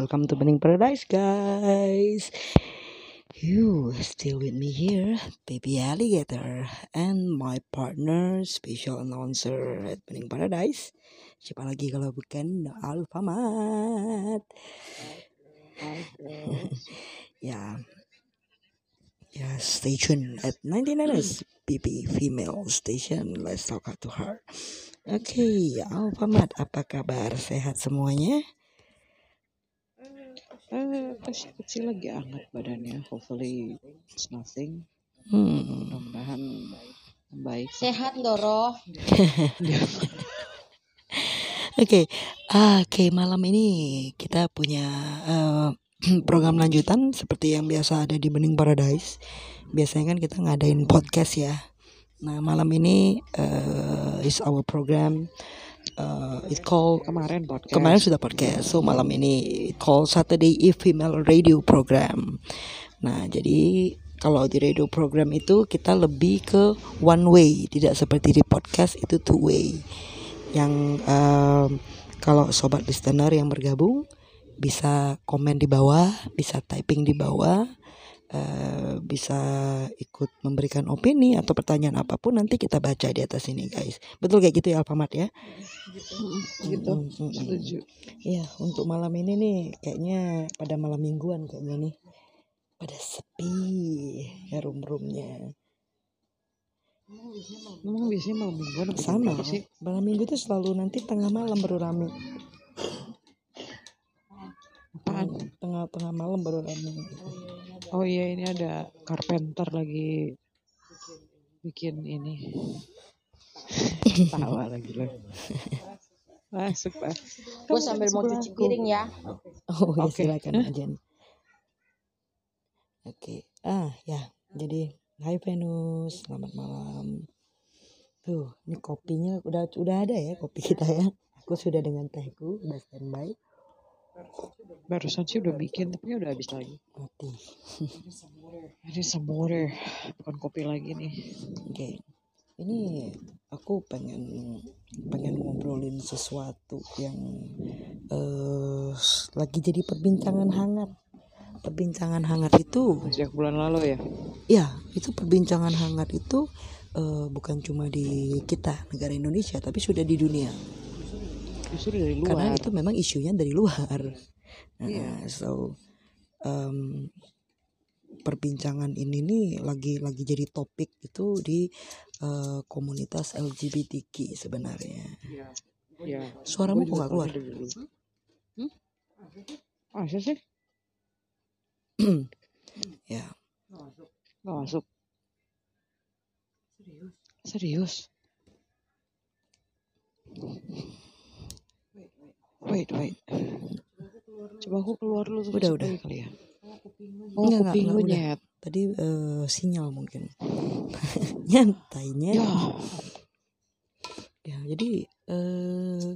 Welcome to Bening Paradise, guys. You still with me here, Baby Alligator, and my partner, special announcer at Bening Paradise. Siapa lagi kalau bukan Alfamat? ya, ya, stay tuned at 99ers PP female station. Let's talk to her. Oke, Alfamat, apa kabar? Sehat semuanya? Eh, kecil-kecil lagi hangat badannya. Hopefully it's nothing. Hmm. Mudah-mudahan baik. Sehat Doro. Oke, ah, oke malam ini kita punya eh, program lanjutan seperti yang biasa ada di Bening Paradise. Biasanya kan kita ngadain podcast ya. Nah malam ini eh, is our program. Eh, it called Kemarin podcast. kemarin sudah podcast. So malam ini it called Saturday Eve Female Radio Program. Nah jadi kalau di radio program itu kita lebih ke one way, tidak seperti di podcast itu two way. Yang em, kalau sobat listener yang bergabung bisa komen di bawah, bisa typing di bawah, eh, bisa ikut memberikan opini atau pertanyaan apa pun nanti kita baca di atas ini guys. Betul kayak gitu ya Alfamat ya? Gitu. Mm, mm. Setuju. Iya, untuk malam ini nih kayaknya pada malam mingguan kayaknya nih pada sepi ya room-roomnya. Memang biasanya malam mingguan Sama, sih? malam minggu tuh selalu nanti tengah malam baru rame. Apaan? Tengah-tengah malam baru rame. Oh iya ini ada carpenter lagi bikin ini. Tawa lagi loh. Masuk pak. Gue sambil mau cuci piring ya. Oh ya Oke. silakan Ajen. Oke, ah ya, jadi Hai Venus, selamat malam. Tuh, ini kopinya udah udah ada ya kopi kita ya. Aku sudah dengan tehku, udah standby. Barusan sih udah bikin tapi udah habis lagi. Mati. Ini some water, bukan kopi lagi nih. Oke, ini aku pengen pengen ngobrolin sesuatu yang eh lagi jadi perbincangan hangat. Perbincangan hangat itu, Sejak bulan lalu ya. ya itu perbincangan hangat itu eh, bukan cuma di kita negara Indonesia, tapi sudah di dunia. Justru dari Karena luar. itu memang isunya dari luar. Nah, Iya. so em, perbincangan ini nih lagi lagi jadi topik itu di eh, komunitas LGBTQ sebenarnya. Ya. Suaramu Gua kok nggak keluar? Hmm? Masa sih? Ya, Nggak masuk. Serius? Wait, wait. Coba aku keluar dulu Udah, udah. lagi kali ya. Oh, Enggak, enggak, kuping lu enggak, udah. nyet. Tadi eh, sinyal mungkin. Nyantainya. Ya, Ya, jadi eh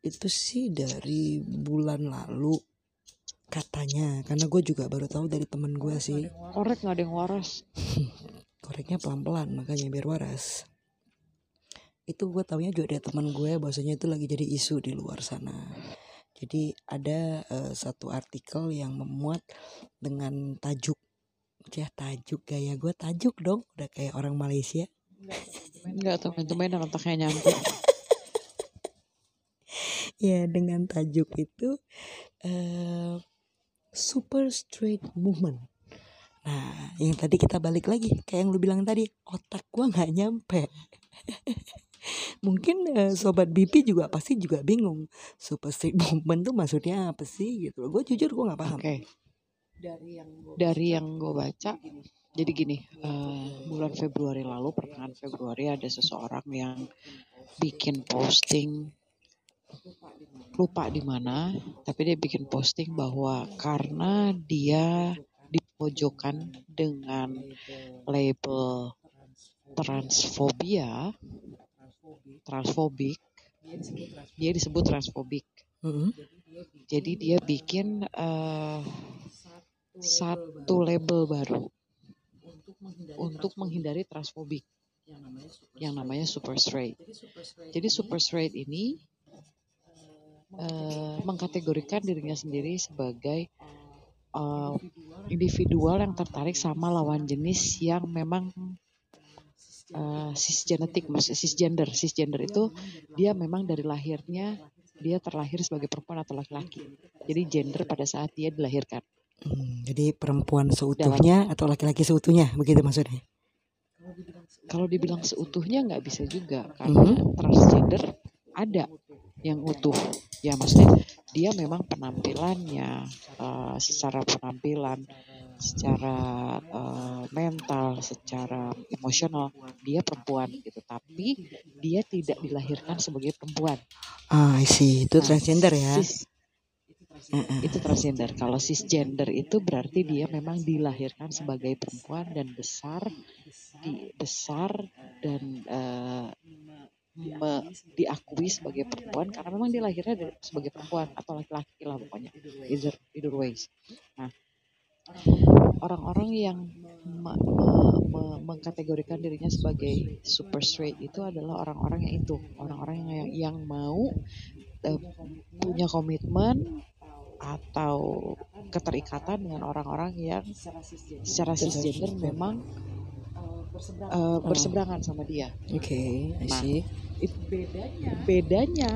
itu sih dari bulan lalu katanya karena gue juga baru tahu dari teman gue sih korek nggak ada yang waras. koreknya pelan-pelan makanya biar waras itu gue taunya juga dari teman gue bahwasanya itu lagi jadi isu di luar sana. Jadi ada eh, satu artikel yang memuat dengan tajuk ya tajuk gaya gue tajuk dong udah kayak orang Malaysia. Enggak temen-temen otaknya nyampe. ya dengan tajuk itu eh super straight movement. Nah yang tadi kita balik lagi kayak yang lu bilang tadi otak gua nggak nyampe mungkin eh, sobat BP juga pasti juga bingung super straight movement tuh maksudnya apa sih? Gitu gue jujur gue nggak paham. Oke. Dari yang gue baca, jadi gini, eh, bulan Februari lalu, pertengahan Februari ada seseorang yang bikin posting lupa di mana, tapi dia bikin posting bahwa karena dia dipojokkan dengan label transfobia, transfobik, dia disebut transfobik. Mm-mm. Jadi dia bikin eh, satu label baru. untuk menghindari transfobik yang namanya super straight. Jadi super straight ini eh, mengkategorikan dirinya sendiri sebagai eh, individual yang tertarik sama lawan jenis yang memang eh, cisgenetik, maksudnya cisgender. Cisgender itu dia memang dari lahirnya dia terlahir sebagai perempuan atau laki-laki. Jadi gender pada saat dia dilahirkan. Hmm, jadi perempuan seutuhnya atau laki-laki seutuhnya begitu maksudnya Kalau dibilang seutuhnya nggak bisa juga karena Mhm. transgender ada yang utuh. Ya maksudnya dia memang penampilannya eh, secara penampilan, secara eh, mental, secara emosional dia perempuan gitu. Tapi dia tidak dilahirkan sebagai perempuan. ah I see itu Nah, transgender ya cis- itu transgender. Kalau cisgender itu berarti dia memang dilahirkan sebagai perempuan dan besar di besar dan eh, me- diakui sebagai perempuan karena memang dia lahirnya sebagai perempuan atau laki-laki lah pokoknya either either ways. Nah, orang-orang yang me- me- me- mengkategorikan dirinya sebagai super straight itu adalah orang-orang yang itu, orang-orang yang yang mau eh, punya komitmen atau keterikatan dengan orang-orang yang secara cisgender memang eh, berseberangan sama dia. oke I Nah, It, bedanya,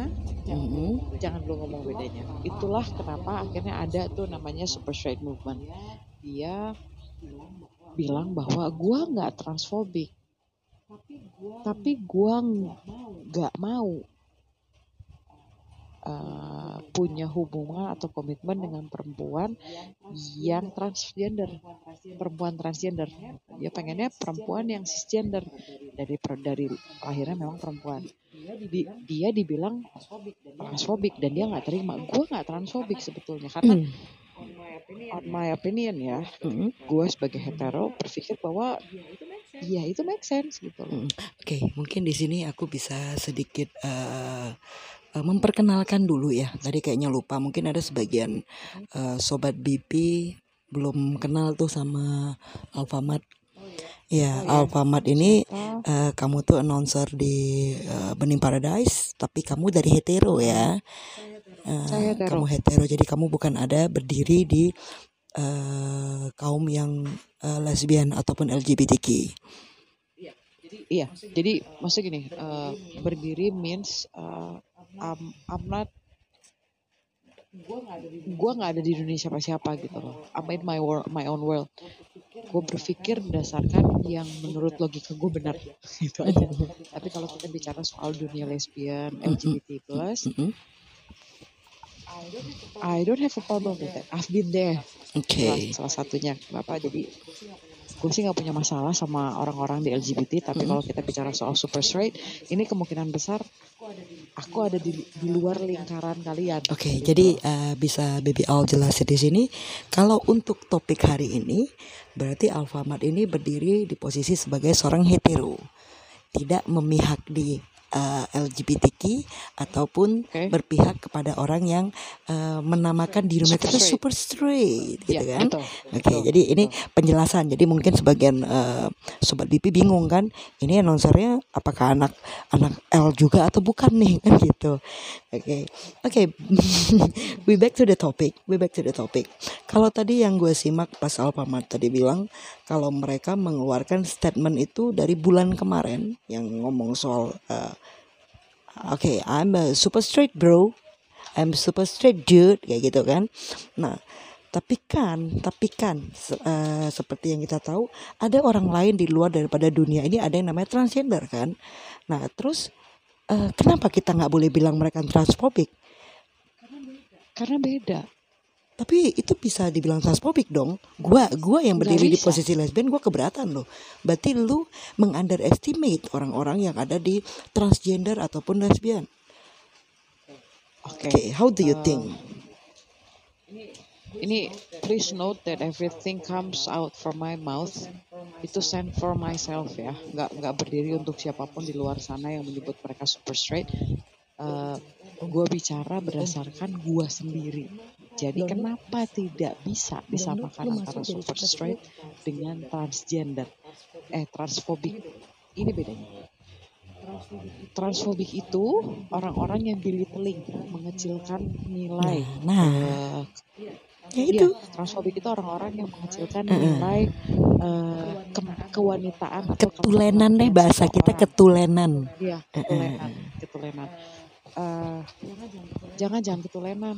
Mhm. jangan dulu ngomong bedanya. Itulah kenapa akhirnya ada tuh namanya super straight movement. Dia bilang bahwa gua nggak transfobik, tapi gua nggak mau eh, punya hubungan atau komitmen dengan perempuan yang transgender, perempuan transgender. Dia pengennya perempuan yang cisgender dari dari lahirnya memang perempuan. Di- dia dibilang transfobik dan dia nggak terima. Gue nggak transfobik sebetulnya karena Hmm. on my opinion ya, Mhm. gue sebagai hetero berpikir bahwa ya itu make sense gitu loh. Mm. Oke, mungkin di sini aku bisa sedikit eh, eh, memperkenalkan dulu ya. Tadi kayaknya lupa. Mungkin ada sebagian eh, sobat BP belum kenal tuh sama Alfamart. Ya, Alfamart ini eh, kamu tuh announcer di eh, Bening Paradise, tapi kamu dari hetero ya. Eh, Saya hetero. Kamu hetero, jadi kamu bukan ada berdiri di eh, kaum yang eh, lesbian ataupun LGBTQ. Iya, jadi maksudnya gini, eh, berdiri means eh, I'm, I'm not gue nggak ada di dunia siapa-siapa gitu loh. I'm in my world, my own world. Gue berpikir berdasarkan yang menurut logika gue benar itu aja. Tapi kalau kita bicara soal dunia lesbian, LGBT plus. I don't have a problem with that. I've been there. Oke. Salah, salah satunya kenapa jadi gue sih nggak punya masalah sama orang-orang di LGBT tapi Mm-mm. kalau kita bicara soal super straight ini kemungkinan besar aku ada di, di luar lingkaran kalian Oke, jadi eh, bisa Baby Al jelasin di sini. Kalau untuk topik hari ini, berarti Alfamart ini berdiri di posisi sebagai seorang hetero, tidak memihak di eh, LGBTQ ataupun Oke. berpihak kepada orang yang eh, menamakan diri mereka itu super straight, gitu Ya, kan? betul, Oke, betul, jadi ini penjelasan. Jadi mungkin sebagian eh, sobat BP bingung kan, ini announcernya apakah anak anak L juga atau bukan nih kan gitu. Oke, oke. we back to the topic. We back to the topic. Kalau tadi yang gue simak pas Alfamart tadi bilang kalau mereka mengeluarkan statement itu dari bulan kemarin yang ngomong soal eh, Oke, I'm a super straight bro. I'm super straight dude kayak gitu kan. Nah, tapi kan, tapi kan eh, seperti yang kita tahu ada orang lain di luar daripada dunia ini ada yang namanya transgender kan. Nah, terus eh, kenapa kita nggak boleh bilang mereka transfobik? karena beda Tapi itu bisa dibilang transfobik dong. Gua gua yang berdiri di posisi lesbian gua keberatan loh. Berarti lu mengunderestimate orang-orang yang ada di transgender ataupun lesbian. oke Oke, how do you Eh, think? ini please note that everything comes out from my mouth itu sent for myself ya nggak nggak berdiri untuk siapa pun di luar sana yang menyebut mereka super straight Eh gue bicara berdasarkan gue sendiri jadi kenapa tidak bisa disamakan antara super straight dengan transgender? Eh transfobik ini bedanya. Transfobik itu orang-orang yang belittling mengecilkan nilai. Nah, eh, ya Iya, itu. transfobik itu orang-orang yang mengecilkan nilai eh, ke- kewanitaan atau Ketulenan deh bahasa kita ketulenan. Iya, ketulenan, ketulenan. Eh, jangan jangan ketulenan.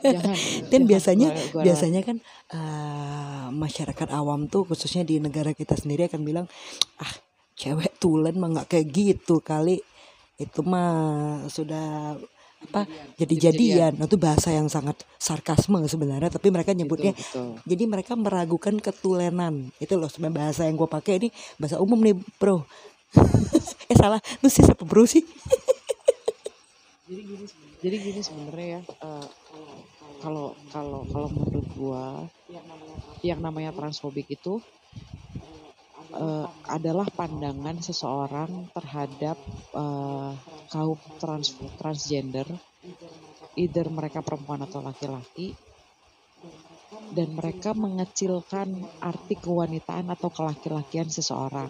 jangan. Dan biasanya Gua- gua- biasanya kan eh, masyarakat awam tuh khususnya di negara kita sendiri akan bilang ah cewek tulen mah nggak kayak gitu kali. Itu mah sudah apa jadi-jadian. Itu bahasa yang sangat sarkasme sebenarnya tapi mereka nyebutnya betul, betul. jadi mereka meragukan ketulenan. Itu loh sebenarnya bahasa yang gue pakai ini bahasa umum nih bro. Eh salah lu sih siapa bro sih Jadi gini sebenarnya ya eh, kalau kalau kalau menurut gua yang namanya transfobik itu eh, adalah pandangan seseorang terhadap eh, kaum trans transgender, either mereka perempuan atau laki-laki, dan mereka mengecilkan arti kewanitaan atau kelaki-lakian seseorang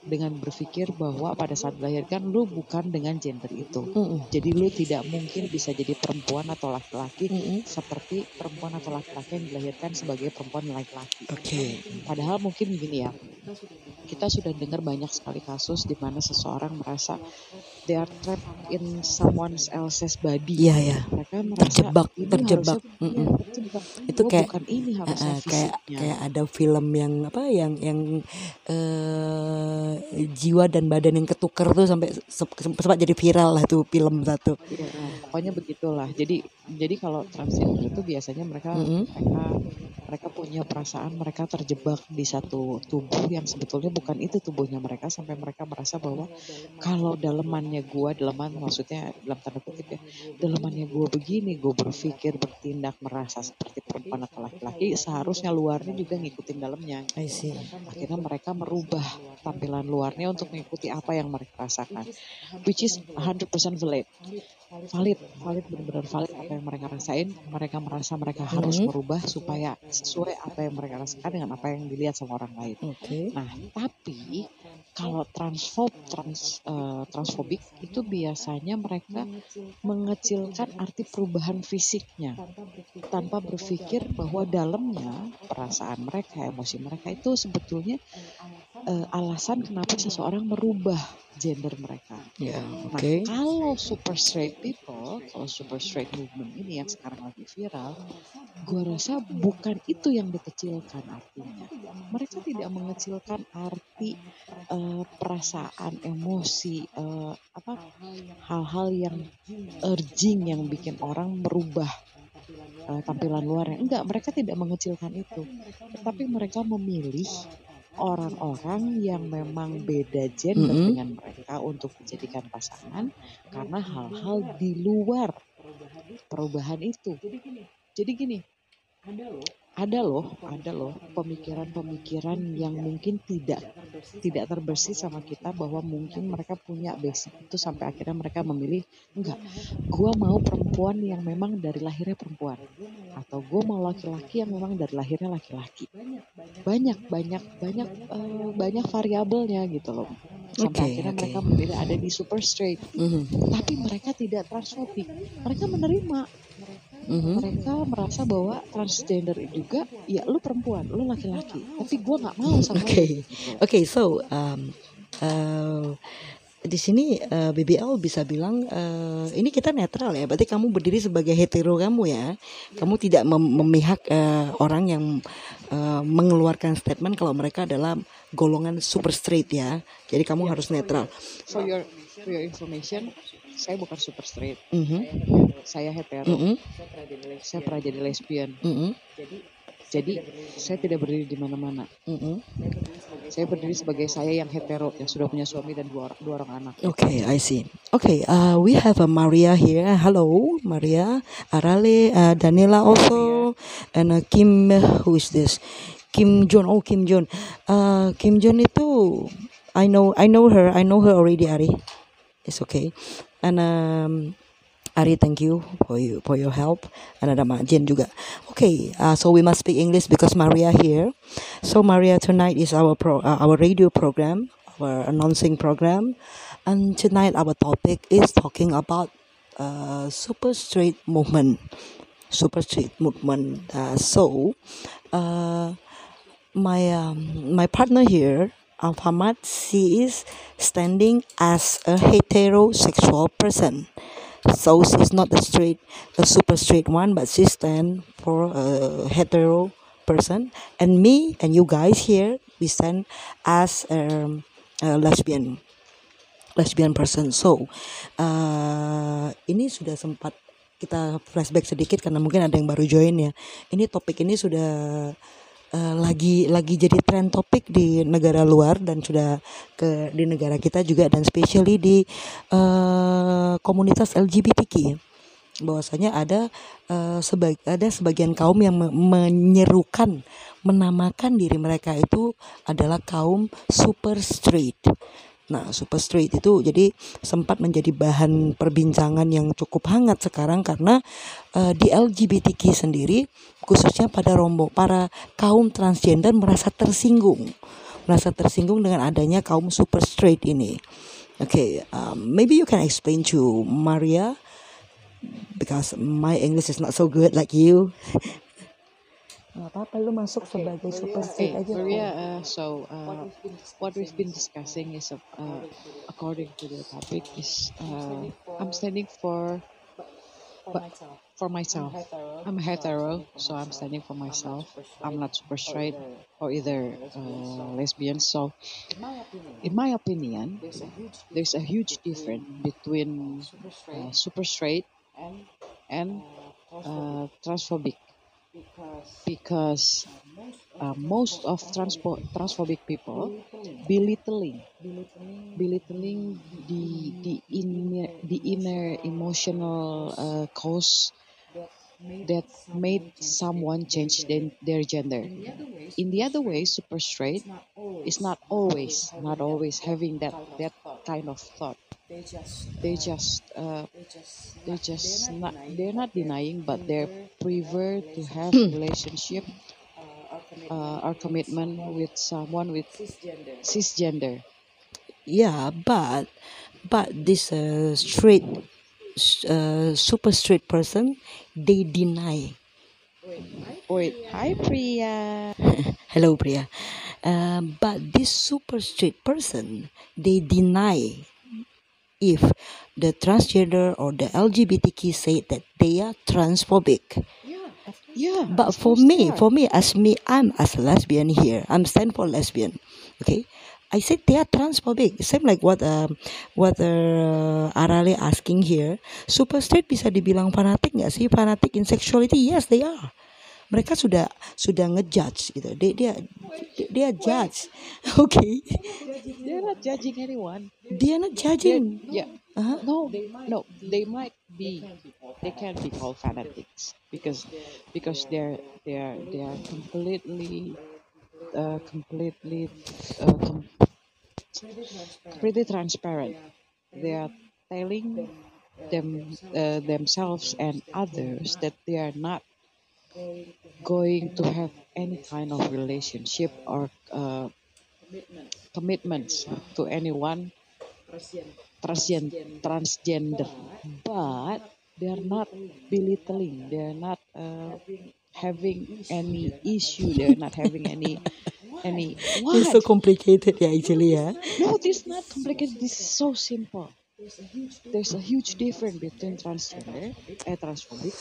dengan berpikir bahwa pada saat dilahirkan lu bukan dengan gender itu. Mm-mm. Jadi lu tidak mungkin bisa jadi perempuan atau laki-laki Mm-mm. seperti perempuan atau laki-laki yang dilahirkan sebagai perempuan laki-laki. oke Padahal mungkin gini ya, kita sudah dengar banyak sekali kasus di mana seseorang merasa they are trapped in someone else's body. iya ya Mereka merasa terjebak terjebak harusnya Mm-mm. ya, terjebak. Itu Gua kayak- bukan ini harusnya Uh, uh, kayak fisiknya. kayak ada film yang apa yang yang jiwa dan badan yang ketuker tuh sampai se- sempat jadi viral lah tuh film satu. Iya, pokoknya begitulah. Jadi jadi kalau transgender itu biasanya mereka Mm-mm. mereka mereka punya perasaan mereka terjebak di satu tubuh yang sebetulnya bukan itu tubuhnya mereka sampai mereka merasa bahwa kalau dalemannya gua daleman maksudnya dalam tanda kutip ya dalemannya gua begini gua berpikir bertindak merasa seperti perempuan atau laki-laki seharusnya luarnya juga ngikutin dalamnya I see. akhirnya mereka merubah tampilan luarnya untuk mengikuti apa yang mereka rasakan which is 100% valid valid valid benar-benar valid apa yang mereka rasain mereka merasa mereka harus Mhm. merubah supaya sesuai apa yang mereka rasakan dengan apa yang dilihat sama orang lain Oke. nah tapi kalau transfob trans eh, transfobik itu biasanya mereka mengecilkan arti perubahan fisiknya tanpa berpikir bahwa dalamnya perasaan mereka emosi mereka itu sebetulnya eh, alasan kenapa seseorang merubah gender mereka Ya, Nah, oke. kalau super straight people, kalau super straight movement ini yang sekarang lagi viral, gua rasa bukan itu yang dikecilkan artinya. Mereka tidak mengecilkan arti eh, perasaan, emosi, eh, apa hal-hal yang urging yang bikin orang merubah eh, tampilan luarnya. Enggak, mereka tidak mengecilkan itu. Tetapi mereka memilih orang-orang yang memang beda gender Mm-mm. dengan mereka untuk dijadikan pasangan karena hal-hal di luar perubahan itu. Jadi gini, ada loh, ada loh pemikiran-pemikiran yang mungkin tidak tidak terbersih sama kita bahwa mungkin mereka punya basic itu sampai akhirnya mereka memilih enggak, gua mau perempuan yang memang dari lahirnya perempuan atau gua mau laki-laki yang memang dari lahirnya laki-laki. Banyak banyak banyak eh, banyak variabelnya gitu loh. Sampai Oke, akhirnya oke. mereka memilih ada di super straight, Mhm, tapi mereka tidak transfobik. Mereka menerima mhm. mereka merasa bahwa transgender juga ya lu perempuan lu laki-laki tapi gua nggak mau sama Oke, oke. So, um, uh, di sini uh, BBL bisa bilang uh, ini kita netral ya. Berarti kamu berdiri sebagai hetero kamu ya. Kamu tidak mem- memihak uh, orang yang uh, mengeluarkan statement kalau mereka adalah golongan super straight ya. Jadi kamu harus netral. for your for your information saya bukan super straight Mhm, saya hetero mhm, saya pernah jadi lesbian mhm, jadi saya tidak berdiri di mana-mana mhm. saya berdiri sebagai saya yang hetero yang sudah punya suami dan dua orang, dua orang anak Okay, I see. Okay, uh, we have a Maria here. Hello, Maria, Arale, uh, Daniela also, and uh, Kim. Who is this? Kim Jong. Oh, Kim Jong. Uh, Kim Jong itu, I know, I know her. I know her already. Ari, it's okay. And um, Ari, thank you for you for your help. And ada Jen juga. Okay, uh, so we must speak English because Maria here. So Maria, tonight is our pro, uh, our radio program, our announcing program, and tonight our topic is talking about uh, super straight movement, super straight movement. Uh, so, uh, my um, my partner here, Alfamad, she is standing as a heterosexual person. So she's not a straight, a super straight one, but she stand for a hetero person. And me and you guys here, we stand as um, a lesbian, lesbian person. So uh, ini sudah sempat kita flashback sedikit karena mungkin ada yang baru join ya. Ini topik ini sudah eh, lagi lagi jadi tren topik di negara luar dan sudah ke di negara kita juga dan especially di eh, komunitas LGBTQ bahwasanya ada eh, sebag ada sebagian kaum yang me- menyerukan menamakan diri mereka itu adalah kaum super straight. Nah, super straight itu jadi sempat menjadi bahan perbincangan yang cukup hangat sekarang karena eh, di LGBTQ sendiri khususnya pada rombo para kaum transgender merasa tersinggung. Merasa tersinggung dengan adanya kaum super straight ini. Okay, um, maybe you can explain to Maria because my English is not so good like you. Gak apa-apa lu masuk sebagai super straight Okay, aja. Maria, uh, so uh, what we've been discussing is, uh, according to the topic, is uh, I'm standing for but for myself. I'm hetero, so I'm standing for myself. I'm not super straight or either uh, lesbian. So, in my opinion, there's a huge difference between uh, super straight and uh, transphobic because uh, most of transpo- transphobic people belittling belittling the the inner the inner emotional uh, cause that made someone change their gender. In the other way super straight is not always not always having that that kind of thought. They just uh, they just not they're not denying but they prefer to have relationship uh, or commitment with someone with cisgender. Yeah, but but this uh, straight, uh, super straight person, they deny. wait hi priya Hello, Priya. Um, but this super straight person, they deny if the transgender or the LGBTQ say that they are transphobic. yeah But for me, for me, as me, I'm as a lesbian here. I'm stand for lesbian. Okay. I said they are transphobic. Same like what um, what uh, Arale asking here. Super straight bisa dibilang fanatik nggak sih? Fanatik in sexuality? Yes, they are. Mereka sudah sudah ngejudge gitu. Dia dia dia judge. Okay. They're not judging anyone. Dia not They're, judging. yeah. Uh-huh. No, no, they might be, they can be called fanatics because because they're they're they are completely, uh, completely, uh, com- completely transparent. They are telling them uh, themselves and others that they are not going to have any kind of relationship or uh, commitments to anyone transgen- transgender, but they are not belittling. They are not uh, having any issue. They are not having any any It's so complicated yeah, actually yeah. No, this is not complicated. This is so simple. There's a huge difference between transgender, uh, transphobic,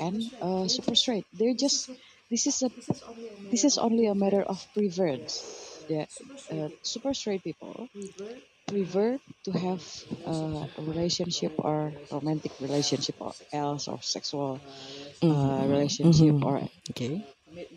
and uh, super straight. They're just this is a this is only a matter of preference. The uh, super straight people prefer to have uh, a relationship or romantic relationship or else or sexual uh, relationship Mhm. or Oke.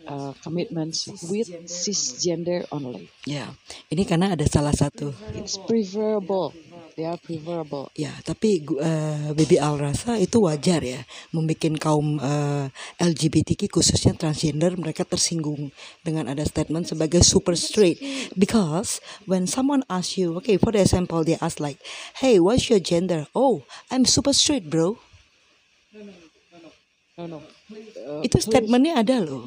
Uh, commitments with cisgender only. Ya, ini karena ada salah satu It's preferable. They are preferable. Ya, tapi eh, Baby Al rasa itu wajar ya, membuat kaum eh, LGBTQ khususnya transgender mereka tersinggung dengan ada statement sebagai super straight. Because when someone asks you, okay, for the example they ask like, hey, what's your gender? Oh, I'm super straight, bro. No, no. Uh, Itu please- statementnya ada loh.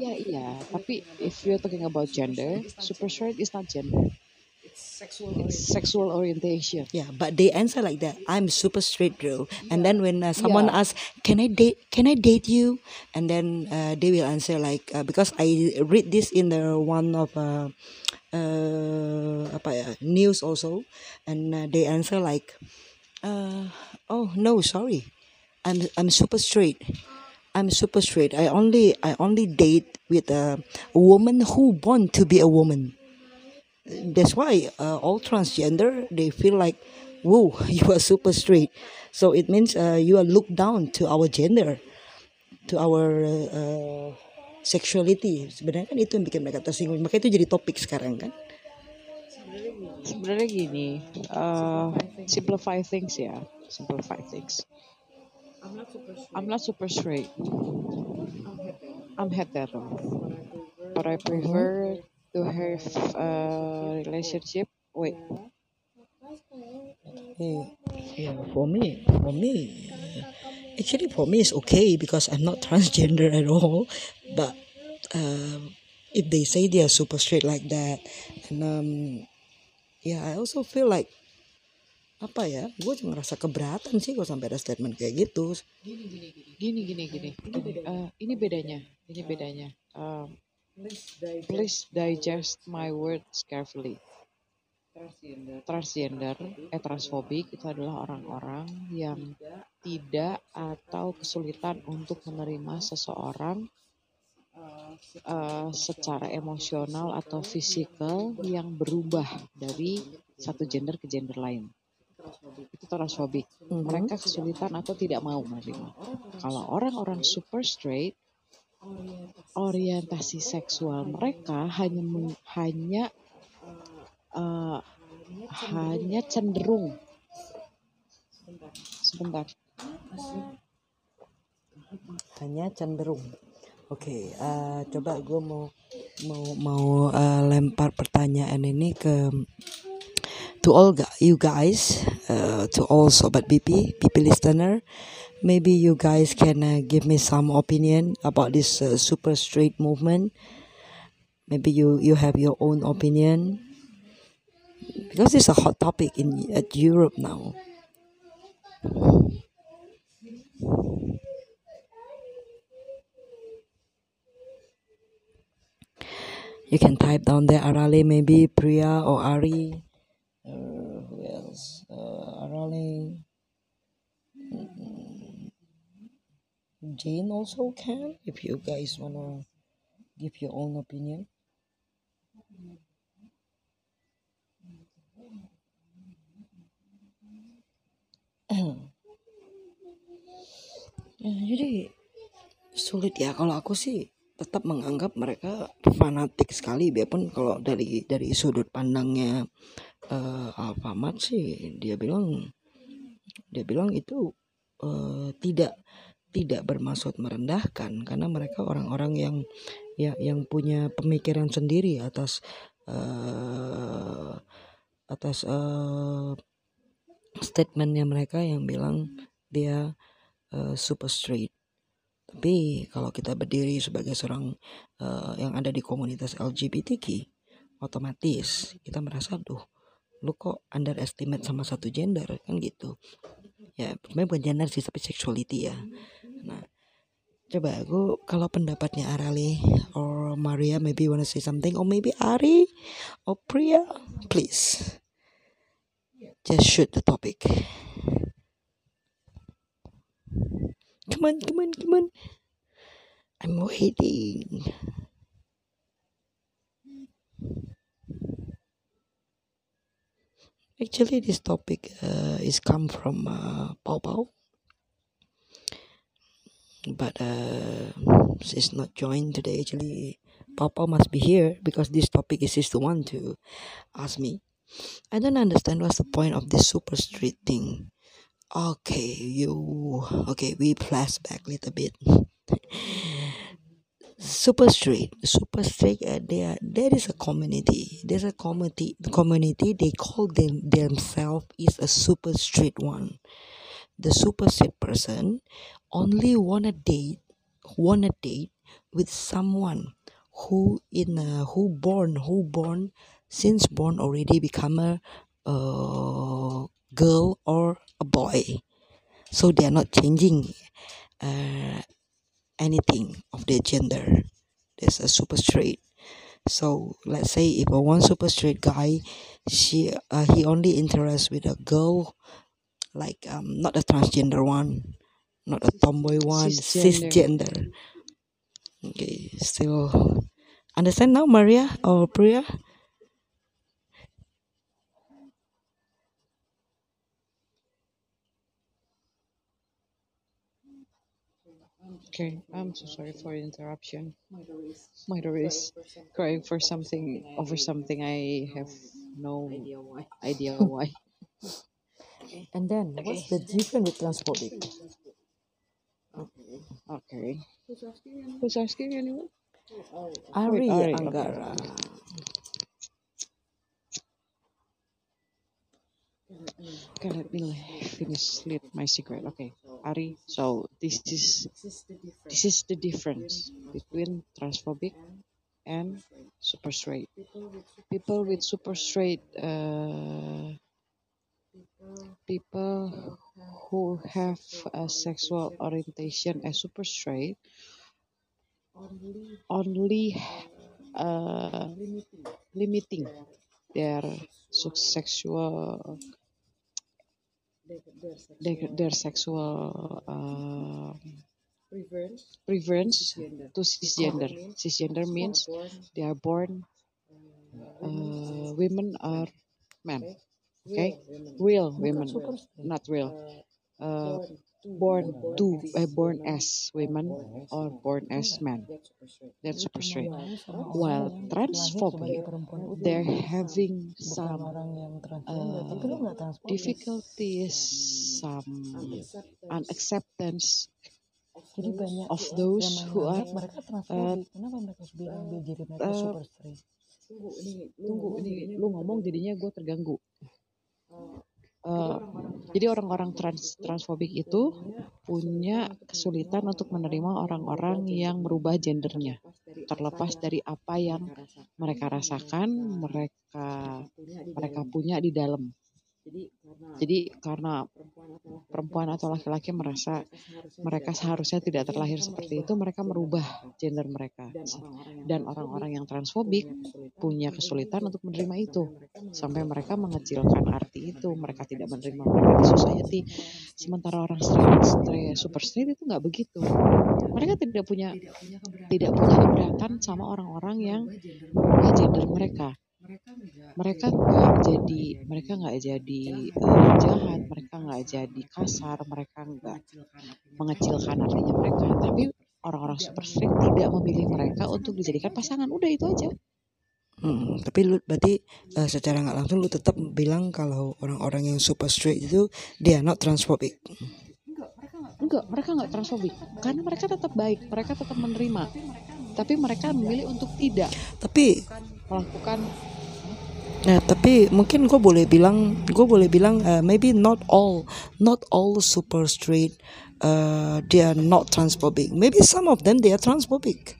Yeah, yeah. Tapi if you're talking about gender, super straight is not gender. It's sexual orientation. Yeah, but they answer like that. I'm super straight, bro. And then when uh, someone Yeah. asks, "Can I date? Can I date you?" and then uh, they will answer like, uh, "Because I read this in the one of uh, uh, apa news also," and uh, they answer like, uh, "Oh no, sorry, I'm I'm super straight." I'm super straight. I only I only date with a, a woman who want to be a woman that's why uh, all transgender they feel like whoa you are super straight so it means uh, you are looked down to our gender to our uh, sexuality sebenarnya kan itu yang bikin mereka tersinggung makanya itu jadi topik sekarang kan Sebenarnya gini, uh, simplify things ya, simplify things. I'm not super straight. I'm not super straight. I'm hetero. but I prefer to have a relationship. Wait, yeah, yeah for me for me actually for me it's okay because I'm not transgender at all but um, if they say they are super straight like that and um, yeah I also feel like apa ya gue ngerasa keberatan sih kalau sampai ada statement kayak gitu gini gini gini. Uh, ini bedanya, ini bedanya. Um, please digest my words carefully. Transgender, eh transfobik itu adalah orang-orang yang tidak atau kesulitan untuk menerima seseorang uh, secara emosional atau fisikal yang berubah dari satu gender ke gender lain. Itu transfobik. Mhm. Mereka kesulitan atau tidak mau menerima. Kalau orang-orang super straight, orientasi seksual mereka hanya hanya uh, hanya cenderung sebentar hanya cenderung oke eh, coba gue mau mau mau eh, lempar pertanyaan ini ke to all you guys uh, to all sobat BP BP listener. Maybe you guys can uh, give me some opinion about this uh, super straight movement. Maybe you you have your own opinion. Because it's a hot topic in at Europe now. You can type down there Arale maybe Priya or Ari uh, who else? Uh, Arale. Mm-hmm. Jane also can, if you guys wanna give your own opinion. ya, jadi sulit ya kalau aku sih tetap menganggap mereka fanatik sekali. Biarpun kalau dari dari sudut pandangnya uh, Alfamart sih dia bilang dia bilang itu uh, tidak tidak bermaksud merendahkan. Karena mereka orang-orang yang ya yang punya pemikiran sendiri atas uh, atas uh, statementnya mereka yang bilang dia uh, super straight tapi kalau kita berdiri sebagai seorang uh, yang ada di komunitas LGBTQ, otomatis kita merasa, duh, lu kok underestimate sama satu gender kan gitu. Ya, sebenarnya bukan gender sih, tapi sexuality ya. Nah, coba aku kalau pendapatnya Arali or Maria maybe wanna say something or maybe Ari or Priya, please just shoot the topic. Come on, come on, come on. I'm waiting. Actually, this topic uh, is come from uh, Pau Pau, but uh, she's not joined today. Actually, Pau Pau must be here because this topic is just the one to ask me. I don't understand what's the point of this super street thing. Okay, you okay? We flashback a little bit. super straight, super straight. Uh, there, there is a community. There's a community. Community. They call them themselves is a super straight one. The super straight person only wanna date, wanna date with someone who in a, who born who born since born already become a uh, girl or a boy. So they are not changing uh, anything of their gender. There's a super straight. So let's say if a one super straight guy she uh, he only interests with a girl like um not a transgender one not a tomboy one cisgender, cisgender. okay still understand now maria or priya Okay, I'm so sorry for the interruption. My daughter is crying for something over something I have no idea why. And then, what's the difference with transphobic? Okay. Okay. Who's asking anyone? Ari Wait, Ari, okay. Anggara. Okay, let me finish lit my cigarette. Okay, Ari. So this is this is the difference between transphobic and super straight. People with super straight, uh, people who have a sexual orientation as super straight, only uh, limiting their sexual their, their sexual uh, preference to cisgender. Cisgender. Means they are born uh, women. or men. Okay, real women, not real. Uh, born to uh, born as women or born as men. That's super straight. While transphobic, they're having some uh, difficulties, some unacceptance of those who are uh, uh, tunggu ini lu ngomong jadinya gue terganggu. Uh, jadi orang-orang trans transfobik itu punya kesulitan untuk menerima orang-orang yang merubah gendernya, terlepas dari apa yang mereka rasakan, mereka mereka punya di dalam. Jadi karena perempuan atau laki-laki merasa mereka seharusnya tidak terlahir seperti itu, mereka merubah gender mereka. Dan orang-orang yang transfobik punya kesulitan untuk menerima itu. Sampai mereka mengecilkan arti itu, mereka tidak menerima mereka di society. Sementara orang straight, straight super straight itu nggak begitu. Mereka tidak punya tidak punya keberatan. sama orang-orang yang merubah gender mereka mereka nggak jadi mereka nggak jadi eh, jahat mereka nggak jadi kasar mereka nggak mengecilkan artinya mereka. tapi orang-orang super straight tidak memilih mereka untuk dijadikan pasangan. Udah itu aja. Hmm, tapi lu berarti eh, secara nggak langsung lu tetap bilang kalau orang-orang yang super straight itu dia not transphobic. enggak mereka nggak transfobik karena mereka tetap baik mereka tetap menerima. Tapi mereka memilih untuk tidak Tapi melakukan Nah, tapi mungkin gue boleh bilang, gue boleh bilang, uh, maybe not all, not all super straight, uh, they are not transphobic. Maybe some of them they are transphobic.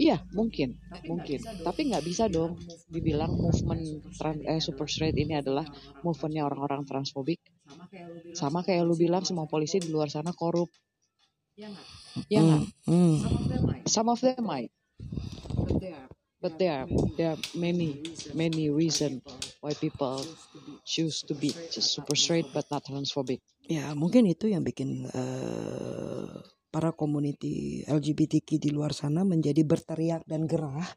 Iya mungkin, mungkin. Tapi nggak bisa dong dibilang movement tran- eh, super straight ini adalah movementnya orang-orang transfobik. Sama kayak lu bilang semua polisi di luar sana korup. Ya nggak? Hmm, Some of them might. But there are there are many many reason why people choose to be just super straight but not transphobic. ya mungkin itu yang bikin uh, para community LGBTQ di luar sana menjadi berteriak dan gerah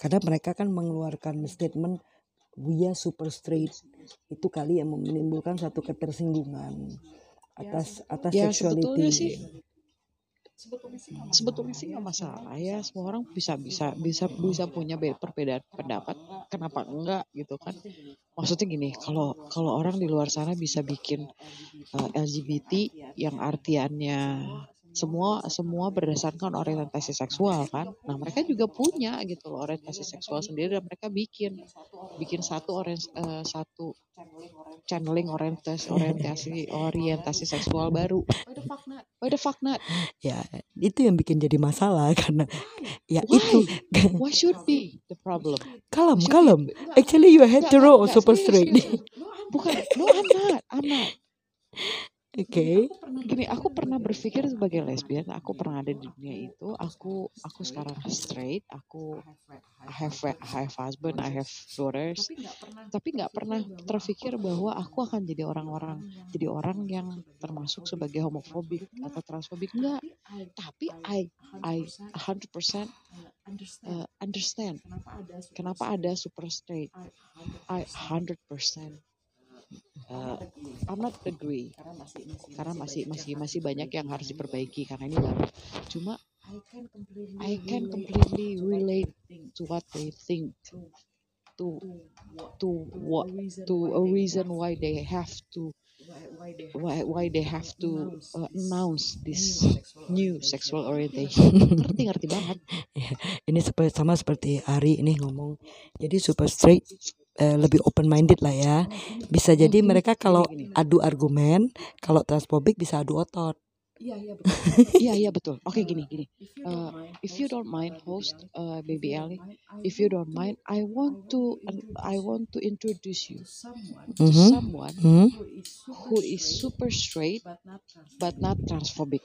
karena mereka kan mengeluarkan statement we are super straight itu kali yang menimbulkan satu ketersinggungan atas atas Ya sexuality. Sebetulnya sih sebetulnya sih nggak masalah ya. semua orang bisa bisa bisa bisa punya be- perbedaan pendapat. Kenapa enggak gitu kan? Maksudnya gini kalau kalau orang di luar sana bisa bikin uh, LGBT yang artiannya semua semua berdasarkan orientasi seksual kan nah mereka juga punya gitu loh orientasi seksual sendiri dan mereka bikin bikin satu orien eh, satu channeling orientasi orientasi orientasi seksual baru why the fuck not ya itu yang bikin jadi masalah karena ya Why? itu Why should be the problem? kalem kalem actually you are Enggak, hetero or super straight. Bukan, no I'm not, I'm not. Oke. Gini, aku pernah berpikir sebagai lesbian, aku pernah ada di dunia itu, aku aku sekarang straight, aku I have I have husband, I have daughters, tapi nggak pernah terpikir bahwa aku akan jadi orang-orang, jadi orang yang termasuk sebagai homofobik atau transfobik. Enggak. Tapi I I 100% uh, understand. kenapa ada super straight. I 100% uh, I'm not agree. Karena masih masih masih banyak yang harus diperbaiki. karena ini baru. Cuma I can completely relate to what they think. to to what to a reason why they have to why why they have to uh, announce this new sexual orientation. Ngerti ngerti banget. Ini seperti sama seperti Ari ini ngomong. Jadi super straight eh, lebih open minded lah ya. Bisa jadi mereka kalau adu argumen kalau transphobic bisa adu otot iya iya betul oke gini gini Uh, if you don't mind host uh, baby Ali if you don't mind I want to I want to introduce you to Mhm. someone Hmm, who is super straight but not transphobic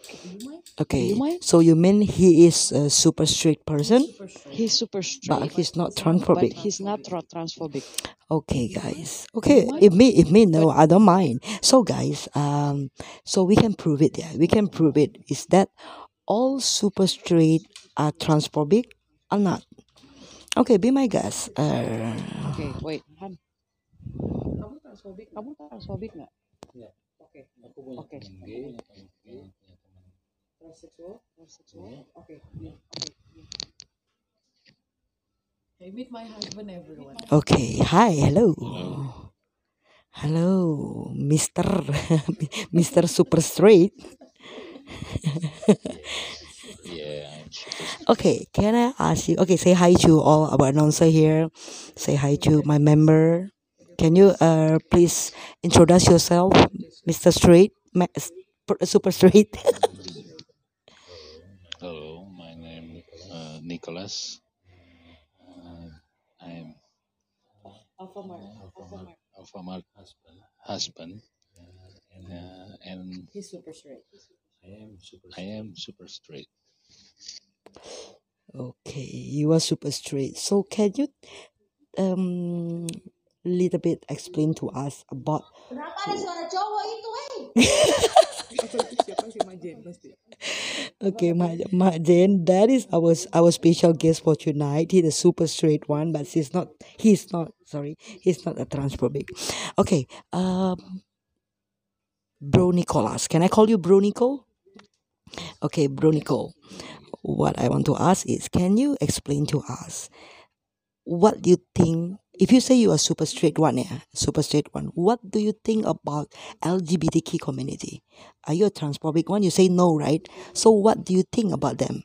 okay You mind? so you mean he is a super straight person he's super straight. but he's not transphobic. but transphobic he's not tra- transphobic Okay, guys. Okay, if me, if me, no, I don't mind. So, guys, um, so we can prove it. Yeah, we can prove it. Is that all super straight are transphobic or not? Okay, be my guest. Uh, oke wait Han kamu transphobic kamu transphobic nggak? Oke. Oke transseksual transseksual oke I meet my husband everyone. okay, hi, hello, hello, Mister, Mister Super Straight. Yeah, Okay, can I ask you? Okay, say hi to all our announcer here. Say hi to my member. Can you uh please introduce yourself, Mr. Straight, Ma- s- Super Straight? Hello, my name uh, Nicholas. Uh, I'm Alphamart husband. Husband. Uh, and He's super straight. I am super straight. okay, you are Super Straight. So can you um little bit explain to us about Kenapa ada suara cowok itu, eh? Apa itu siapa sih Majen pasti? Okay, my, my Jane, that is our our special guest for tonight. He's a super straight one, but he's not. He's not. Sorry, he's not a transphobic. Okay, um, Bro Nicholas. Can I call you Bro Nico? Okay, Bro Nico. What I want to ask is, can you explain to us what you think? If you say you are super straight one, yeah, super straight one. What do you think about LGBTQ community? Are you a transphobic one? You say no, right? So what do you think about them?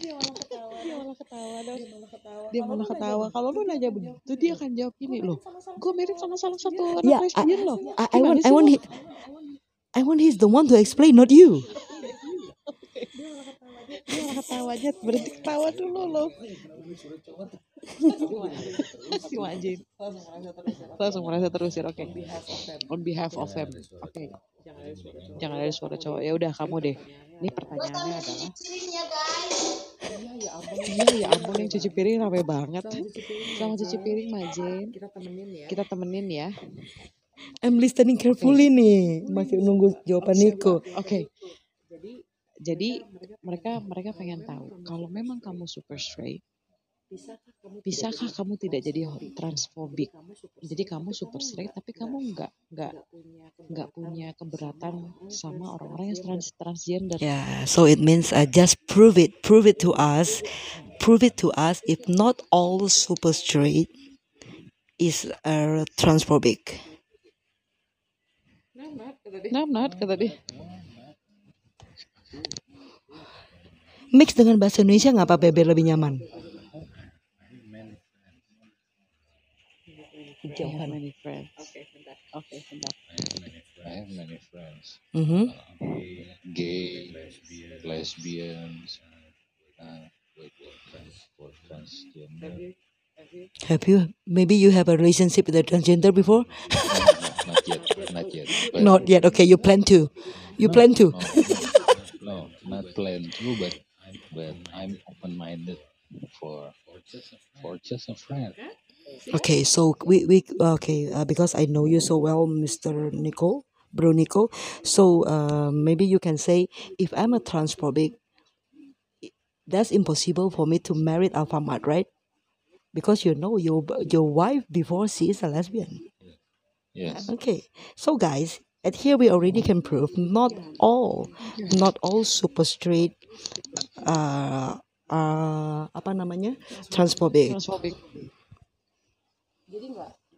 Dia malah ketawa. Dia malah ketawa dong. Dia malah ketawa. Dia Kalau malah lu ketawa. nanya, Kalau lu nanya begitu, dia akan jawab gini loh. Gue mirip sama salah satu anak Yeah, I, lesbian loh. I, want, I want, he, I want he's the one to explain, not you. Dia malah ketawa aja. Berhenti ketawa dulu loh. Si Majin. Langsung merasa terusir. Oke. On behalf of them. Oke. Jangan ada suara cowok. Ya udah kamu deh. Ini pertanyaannya adalah Piringnya guys. Iya ya ampun yang cuci piring rame banget. Selamat cuci piring Majen. kita temenin ya. Kita temenin ya. I'm listening carefully nih, masih nunggu jawaban Nico. Oke. Jadi mereka mereka pengen tahu kalau memang kamu super straight, bisakah kamu tidak jadi transfobik? Jadi kamu super straight tapi kamu nggak nggak nggak punya keberatan sama orang-orang yang trans transgender. Yeah, so it means uh, just prove it, prove it to us, prove it to us. If not all super straight is uh, transphobic. Nah, Nat, kata dia. Mix dengan bahasa Indonesia nggak apa-apa biar lebih nyaman. I have many friends. Oke, bentar. I have many friends, Mm-hmm. gay, lesbians, uh, wait, for transgender. Have you Have you? maybe you have a relationship with a transgender before? not yet, not yet. Not yet. Okay, you plan to. You plan to. No, not plan to, but but I'm open-minded for for just a friend. Okay, so we we okay uh, because I know you so well, Mr. Nico, Bro Nico. So uh, maybe you can say if I'm a transphobic, that's impossible for me to marry Alpha Mart, right? Because you know your your wife before she is a lesbian. Yes. Okay, so guys, at here we already can prove not all, not all super straight, uh, uh, apa namanya, transphobic. Transfobik.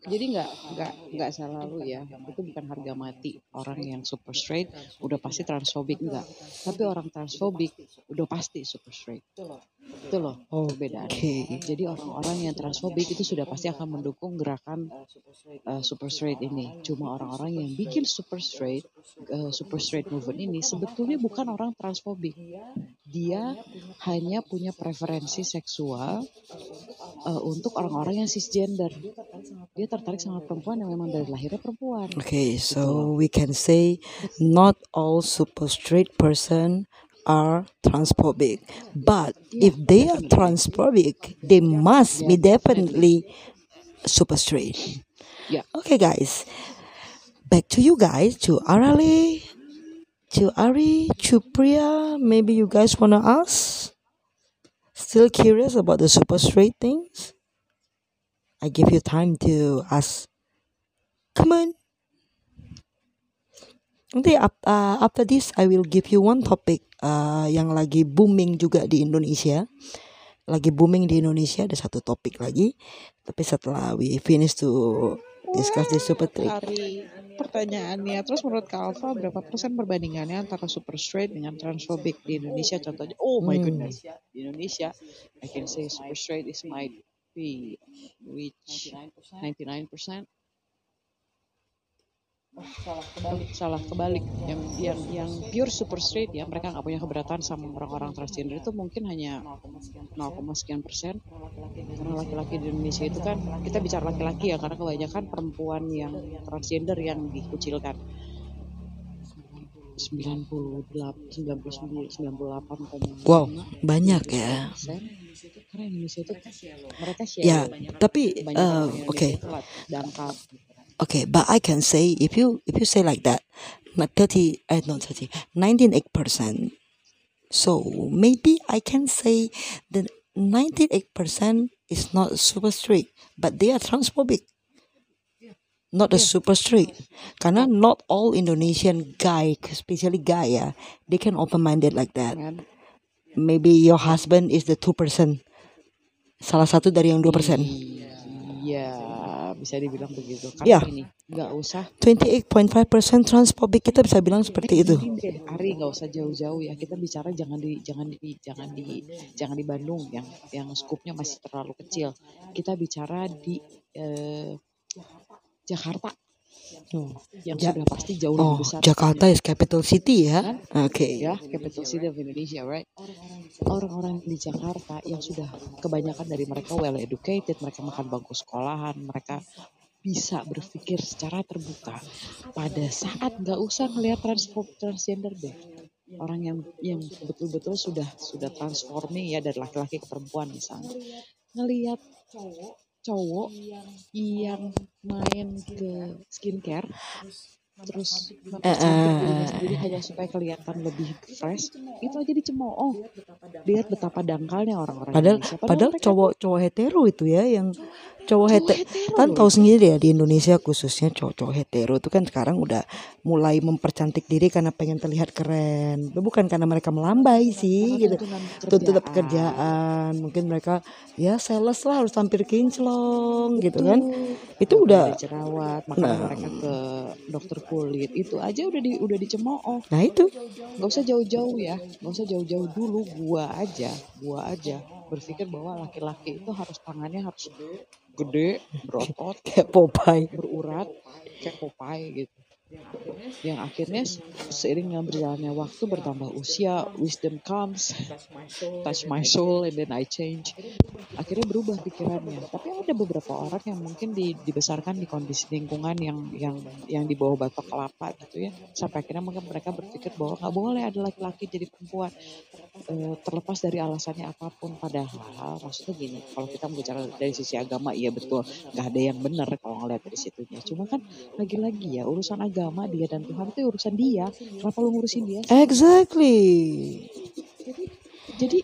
Jadi nggak nggak nggak selalu ya. Itu bukan harga mati. Orang yang super straight udah pasti transfobik enggak tapi orang transfobik udah pasti super straight itu loh. Perbedaannya Oke. jadi orang-orang yang transfobik itu sudah pasti akan mendukung gerakan uh, super straight. ini. Cuma orang-orang yang bikin super straight uh, super straight movement ini sebetulnya bukan orang transfobik. Dia hanya punya preferensi seksual. uh, untuk orang-orang yang cisgender. Dia tertarik sama perempuan yang memang dari lahirnya perempuan. Okay, so we can say not all super straight person are transphobic, but if they are transphobic, they must be definitely super straight. Yeah. Okay, guys, back to you guys, to Arale, to Ari, to Priya. Maybe you guys wanna ask? Still curious about the super straight things? I give you time to ask. Come on. Nanti uh, after this I will give you one topic uh, yang lagi booming juga di Indonesia. Lagi booming di Indonesia ada satu topik lagi. Tapi setelah we finish to discuss this super trick. Ari pertanyaannya terus menurut Kak Alfa berapa persen perbandingannya antara super straight dengan transfobik di Indonesia contohnya oh my Hmm. goodness di Indonesia I can say super straight is might be reach 99% Salah kebalik. salah kebalik yang yang yang pure super straight ya mereka nggak punya keberatan sama orang-orang transgender itu mungkin hanya 0, sekian persen karena laki-laki di Indonesia itu kan kita bicara laki-laki ya karena kebanyakan perempuan yang transgender yang dikucilkan 98 99 98,5 Wow, banyak ya. persen karena Indonesia itu mereka share Ya, banyak tapi banyak uh, oke. Dangkal Okay, but I can say if you if you say like that, not thirty, uh, not thirty, nineteen eight percent. So maybe I can say that ninety eight percent is not super strict, but they are transphobic. Not a super strict, karena not all Indonesian guy, especially guy ya, they can open minded like that. Maybe your husband is the two percent, salah satu dari yang dua persen. iya bisa dibilang begitu. Ya. karena ini nggak usah. 28.5% transphobic kita bisa bilang seperti itu. Ini deh, Ari nggak usah jauh-jauh ya. Kita bicara jangan di jangan di jangan di jangan di Bandung yang yang skupnya masih terlalu kecil. Kita bicara di eh, Jakarta yang Ja- sudah pasti jauh Oh, lebih besar Jakarta is capital city ya. Oke. ya capital city of Indonesia right? Orang-orang di Jakarta. Yang sudah kebanyakan dari mereka well educated mereka makan bangku sekolahan mereka bisa berpikir secara terbuka. Pada saat nggak usah ngelihat transgender deh. Orang yang yang betul-betul sudah sudah transforming ya dari laki-laki ke perempuan misalnya. Ngelihat cowok yang main ke skincare terus mempercantik dirinya sendiri hanya supaya kelihatan lebih fresh itu aja dicemooh. Lihat betapa dangkalnya. orang-orang Padahal Indonesia. Padahal mereka cowok cowok hetero itu ya yang cowok hetero. Kan tahu sendiri ya di Indonesia khususnya cowok-cowok hetero itu kan sekarang udah mulai mempercantik diri karena pengen terlihat keren. Bukan karena mereka melambai sih karena gitu. Tuntutan pekerjaan. pekerjaan, mungkin mereka ya sales lah harus tampil kinclong gitu betul. kan. Itu udah jerawat makanya nah, mereka ke dokter kulit. Itu aja udah di udah dicemooh. Nah itu. Nggak usah jauh-jauh ya. Nggak usah jauh-jauh dulu. Gua aja gua aja berpikir bahwa laki-laki itu harus tangannya harus gede berotot kayak Popeye. berurat kayak Popeye gitu yang akhirnya se- seiring dengan berjalannya waktu bertambah usia wisdom comes touch my soul and then I change. Akhirnya berubah pikirannya. Tapi ada beberapa orang yang mungkin di- dibesarkan di kondisi lingkungan yang yang yang di bawah batok kelapa gitu ya. Sampai akhirnya mungkin mereka berpikir bahwa nggak boleh ada laki-laki jadi perempuan. Eh, terlepas dari alasannya apa pun padahal maksudnya gini kalau kita bicara dari sisi agama iya betul nggak ada yang benar kalau ngeliat dari situnya. Cuma kan lagi-lagi ya urusan agama dia dan Tuhan itu urusan dia kenapa lu ngurusin dia sih Exactly. jadi jadi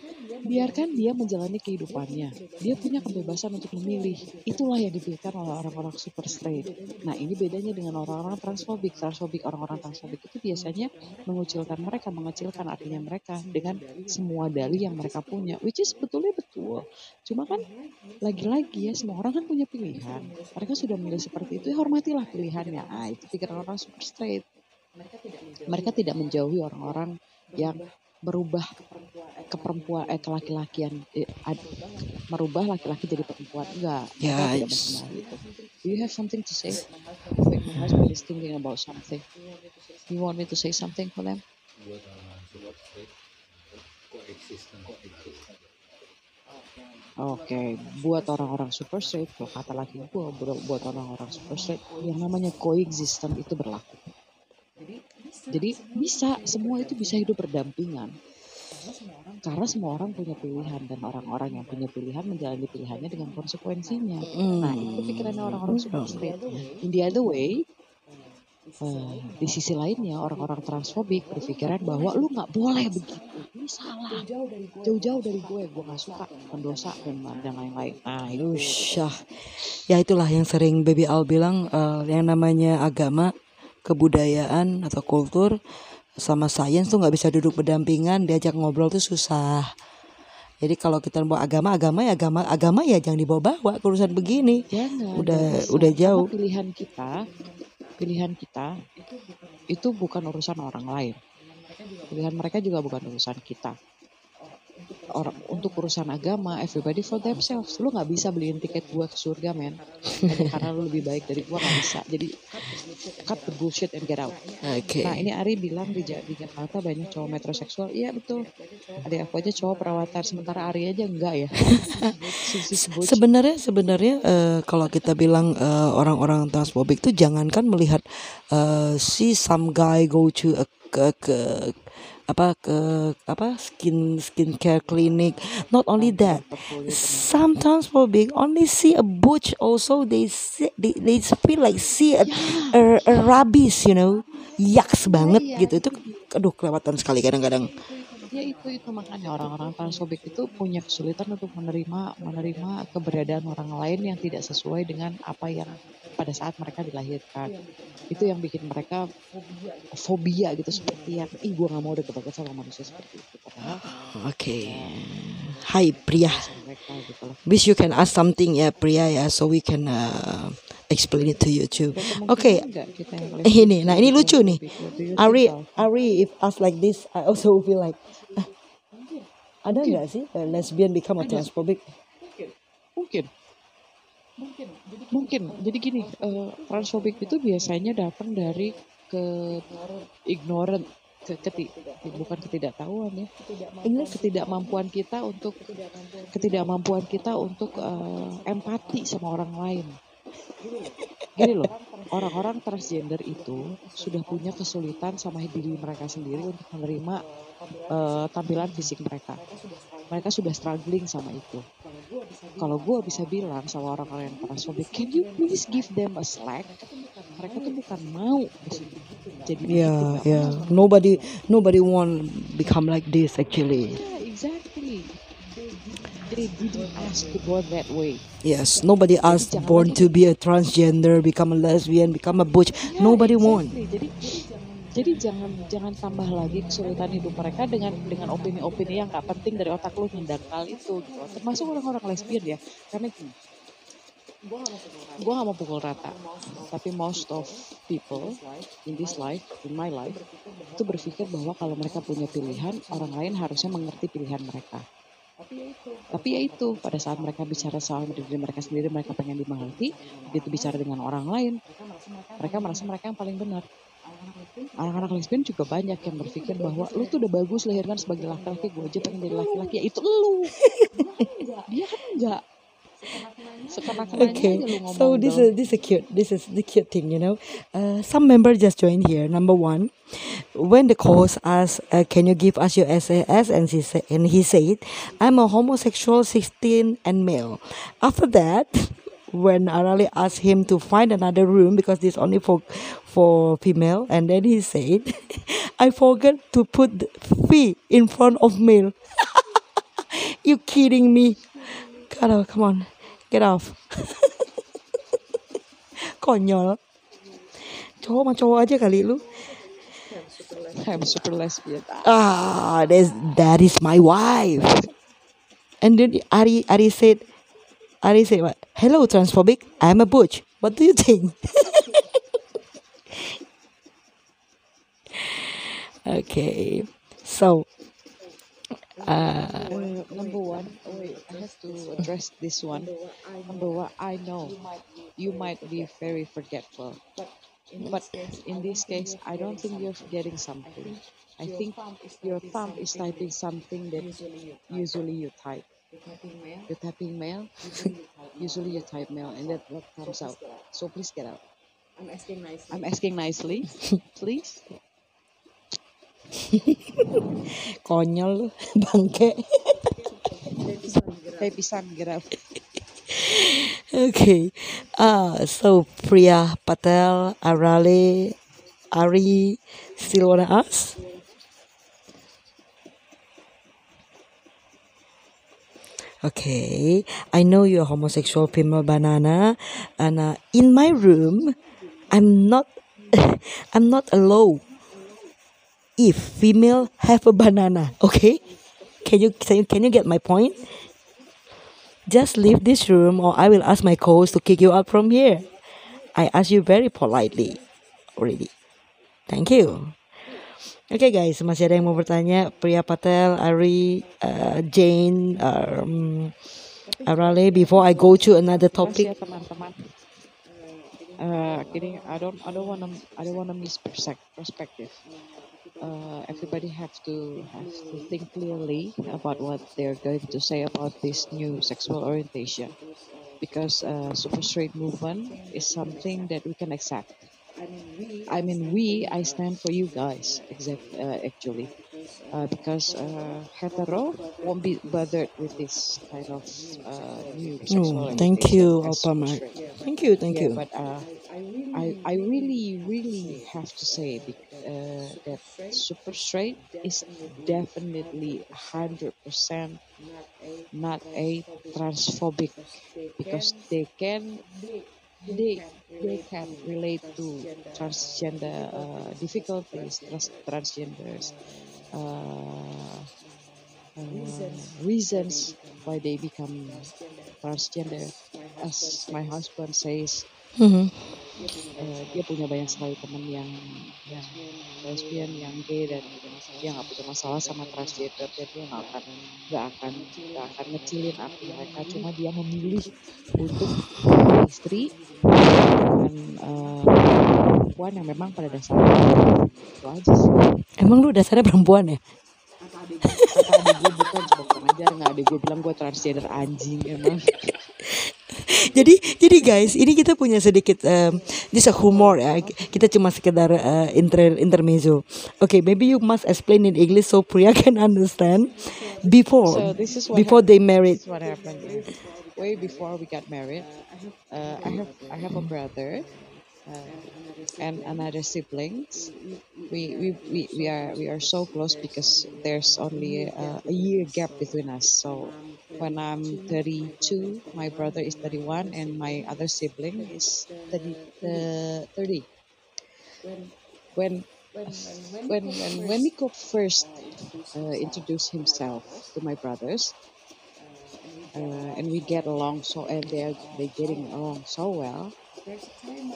biarkan dia menjalani kehidupannya. Dia punya kebebasan untuk memilih. Itulah yang dipikirkan oleh orang-orang super straight. Nah ini bedanya dengan orang-orang transfobik transfobik orang-orang transfobik itu biasanya mengucilkan mereka mengecilkan artinya mereka dengan semua dalih yang mereka punya which is betulnya betul. Cuma kan lagi-lagi ya semua orang kan punya pilihan. Mereka sudah memilih seperti itu ya hormatilah pilihannya. Ah itu pikiran orang super straight. Mereka tidak menjauhi orang-orang yang berubah ke perempuan eh ke laki-lakian eh, merubah laki-laki jadi perempuan. Enggak Ya, tidak it's- mengenal itu do you have something to say? Wait my husband is thinking about something. You want me to say something for them? Oke, buat orang-orang super straight, kalau kata laki gue, buat orang-orang super straight, yang namanya coexistence itu berlaku. Jadi bisa, semua itu bisa hidup berdampingan. Karena semua orang punya pilihan dan orang-orang yang punya pilihan menjalani pilihannya dengan konsekuensinya. Nah itu pikirannya orang-orang super straight. In the other way, eh, di sisi lainnya orang-orang transfobik berpikiran bahwa lu nggak boleh begitu. Ini salah. Jauh-jauh dari gue, gue nggak suka pendosa dan dan lain-lain. Nah itu. Ya itulah yang sering Baby Al bilang eh, yang namanya agama, kebudayaan atau kultur sama sains tuh nggak bisa duduk berdampingan, diajak ngobrol tuh susah. Jadi kalau kita mau agama, agama ya agama, agama ya jangan dibawa-bawa ke urusan begini. Jangan. Udah udah Karena jauh. pilihan kita, pilihan kita itu bukan urusan orang lain. Pilihan mereka juga bukan urusan kita. Orang untuk urusan agama, everybody for themselves. Lu nggak bisa beliin tiket gua ke surga, men. Karena lu lebih baik dari gua nggak bisa. Jadi cut the bullshit and get out. Oke. Nah ini Ari bilang di, di Jakarta banyak cowok metroseksual. Iya betul. Ada aku aja cowok perawatan. Sementara Ari aja enggak ya. Sebenarnya sebenarnya eh, kalau kita bilang eh, orang-orang transfobik itu jangankan melihat eh, si some guy go to a ke ke apa ke apa skin skincare clinic. Not only that some transphobic only see a butch also they see, they, they feel like see a, a, a rabies you know? Yaks banget gitu. Itu aduh kelewatan sekali kadang-kadang ya itu itu. Makanya orang-orang transfobik itu punya kesulitan untuk menerima menerima keberadaan orang lain yang tidak sesuai dengan apa yang pada saat mereka dilahirkan. Itu yang bikin mereka fobia gitu seperti yang ih gue nggak mau deket-deket sama manusia seperti itu. Padahal oke. Hai pria gitu wish you can ask something ya pria ya so we can uh, explain it to you too. Oke. Eh, ini nah ini lucu nih. Ari? Ari if asked like this I also feel like ada nggak sih uh, lesbian become a transphobic? Mungkin. Mungkin. Jadi gini. Eh, transfobik itu biasanya datang dari ke ignorant ke keti- bukan ketidaktahuan ya. Ketidakmampuan. Kita untuk ketidakmampuan kita untuk eh, empati sama orang lain. Gini loh orang-orang transgender itu sudah punya kesulitan sama diri mereka sendiri untuk menerima eh, tampilan fisik mereka mereka sudah struggling sama itu kalau gue bisa bilang sama orang-orang yang transfobik, can you please give them a slack? Mereka tuh bukan mau jadi yeah yeah nobody nobody want become like this actually Yeah, exactly. They didn't ask to go that way. yes nobody asked born to be a transgender become a lesbian become a butch Yeah, nobody want exactly. Jadi jadi jangan jangan tambah lagi kesulitan hidup mereka dengan dengan opini-opini yang gak penting dari otak lu yang dangkal itu gitu. Termasuk orang-orang lesbian ya. Karena gini, gue gak mau pukul rata, tapi most of people in this life, in my life, itu berpikir bahwa kalau mereka punya pilihan, orang lain harusnya mengerti pilihan mereka. Tapi ya itu, pada saat mereka bicara soal diri mereka sendiri, mereka pengen dimengerti, begitu bicara dengan orang lain, mereka merasa mereka yang paling benar. Anak-anak lesbian juga banyak yang berpikir bahwa lu tuh udah bagus lahirkan sebagai laki-laki, gue aja pengen jadi laki-laki, ya itu lu. Dia kan enggak. Okay, so this is this is cute. This is the cute thing, you know. Uh, some member just joined here. Number one, when the host asked, uh, "Can you give us your SAS?" and he said, and he said, "I'm a homosexual, 16 and male." After that, when Arali asked him to find another room because this only for for female, and then he said, "I forgot to put the fee in front of male." you kidding me? God, oh, come on, get off. Konyol. Cowok sama cowok aja kali lu. I'm super lesbian. Ah, that's, that is my wife. And then Ari Ari said, Ari said what? Hello, transphobic. I'm a butch. What do you think? okay, so uh, Uh, number one, wait, I have to address this one. Number one, I know you might be very forgetful, but in this case, I don't think you're forgetting something. I think your thumb is typing something that usually you type. You're typing mail, usually you type mail, and that what comes out. So please get out. I'm asking nicely. I'm asking nicely, please. konyol bangke. Get out. Okay. Uh, so Priya Patel, Arale, Ari, still wanna ask? Okay, I know you're a homosexual female banana, and uh, in my room, I'm not, I'm not allowed if female have a banana. Okay, can you can you, can you get my point? Just leave this room or I will ask my co-host to kick you out from here. I ask you very politely already. Thank you. Oke guys, masih ada yang mau bertanya? Priya Patel, Ari, uh, Jane, um, Arale. Before I go to another topic, ya teman-teman. Uh, gini, I don't, I don't wanna, I don't wanna miss perspective. Uh, everybody have to have to think clearly about what they're going to say about this new sexual orientation, because uh, super straight movement is something that we can accept. I mean we I stand for you guys exact uh, actually uh, because uh, hetero won't be bothered with this kind of uh, new sexual Oh, thank you, Mark. Thank you, thank Yeah, you. but uh, I I really really have to say uh, that super straight is definitely hundred percent not a transphobic because they can they they can relate to transgender uh, difficulties trans- transgenders uh, uh, reasons why they become transgender. As my husband says Eh, dia punya banyak sekali teman yang yang lesbian, yang gay dan dia nggak punya masalah sama transgender dan dia nggak akan nggak akan nggak akan ngecilin aku mereka. Cuma dia memilih untuk istri dengan perempuan yang memang pada dasarnya itu aja sih. Emang lu dasarnya perempuan ya? kata adik gue bukan bukan ajar nggak adik gue bilang gue transgender anjing emang jadi jadi guys ini kita punya sedikit um, this a humor ya. Kita cuma sekedar uh, inter intermezzo. Okay maybe you must explain in English so Priya can understand. Before So this is what before hap- they married. This is what happened. Way before we got married, uh, I have I have a brother uh, and another siblings. We, we we we are we are so close because there's only a, a year gap between us. So when I'm 32, my brother is 31, and my other sibling is 30. Uh, 30. When when when when Nico first uh, introduced himself to my brothers, uh, and we get along so and they're they getting along so well.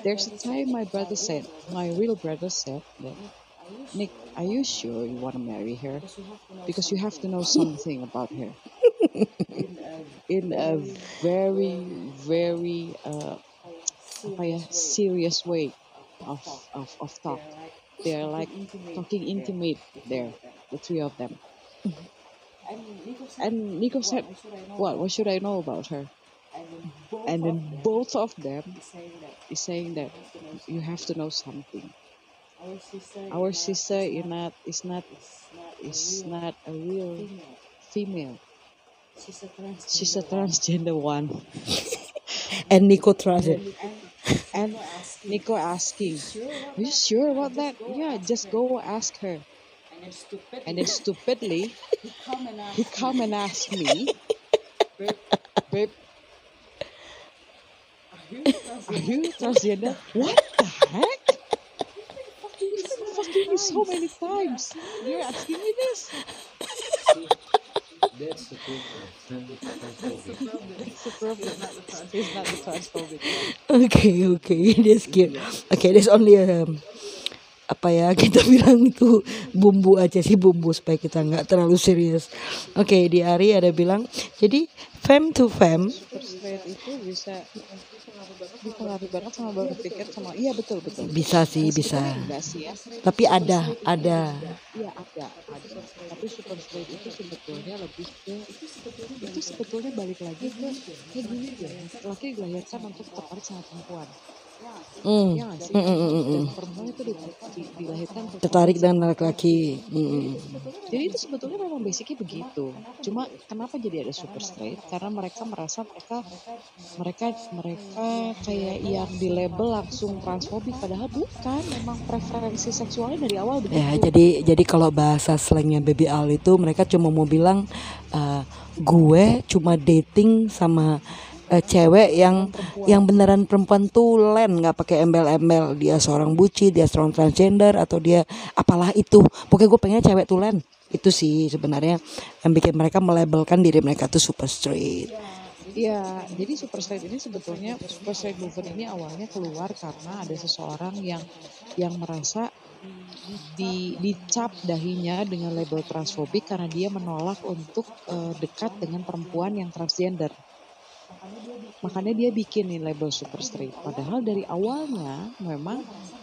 There's a time my brother said, my real brother said that, Nick, are you sure you want to marry her? Because you have to know something about her. In a very very uh, serious way of, of of talk. They're like talking intimate there, the three of them. And Nico said, What? What should I know about her? And then both of them is saying that you have to know something. Our sister is not is not is not a real female. She's a transgender one. and Nico trusted And Nico asking, Are you sure about that? Yeah, just go ask her. And then stupidly, he come and ask me, Babe, are you transgender? What the heck? He's been fucking me so many times. You're asking me this? That's the problem. That's the problem. He's not the transphobic. okay okay that's cute okay there's only um, apa ya kita bilang itu bumbu aja sih bumbu supaya kita nggak terlalu serius oke di Ari ada bilang jadi fem to fem itu bisa dipengaruhi banget sama berpikir sama iya betul betul bisa sih bisa ya tapi ada ada Iya ada, ada. Tapi super straight itu sebetulnya lebih ke itu sebetulnya balik lagi ke kayak gini deh. Laki dilahirkan untuk tertarik sama perempuan. Sih? Mm, mm, mm, perempuan itu dilahirkan tertarik dengan laki-laki Mm, Jadi itu sebetulnya memang basicnya begitu. Cuma kenapa jadi ada super straight? Karena mereka merasa mereka mereka mereka kayak yang di label langsung transfobik padahal bukan. Memang preferensi seksualnya dari awal begitu. ya jadi jadi kalau bahasa slangnya baby Al itu mereka cuma mau bilang eh, gue cuma dating sama eh, cewek yang yang beneran perempuan tulen nggak pakai embel-embel. Dia seorang buci dia seorang transgender atau dia apalah itu. Pokoknya gue pengen cewek tulen. Itu sih sebenarnya yang bikin mereka melabelkan diri mereka tuh super straight. Iya, jadi super straight ini sebetulnya super straight movement ini awalnya keluar karena ada seseorang yang yang merasa di dicap dahinya dengan label transfobik karena dia menolak untuk eh, dekat dengan perempuan yang transgender. Makanya dia bikin nih label super straight. Padahal dari awalnya memang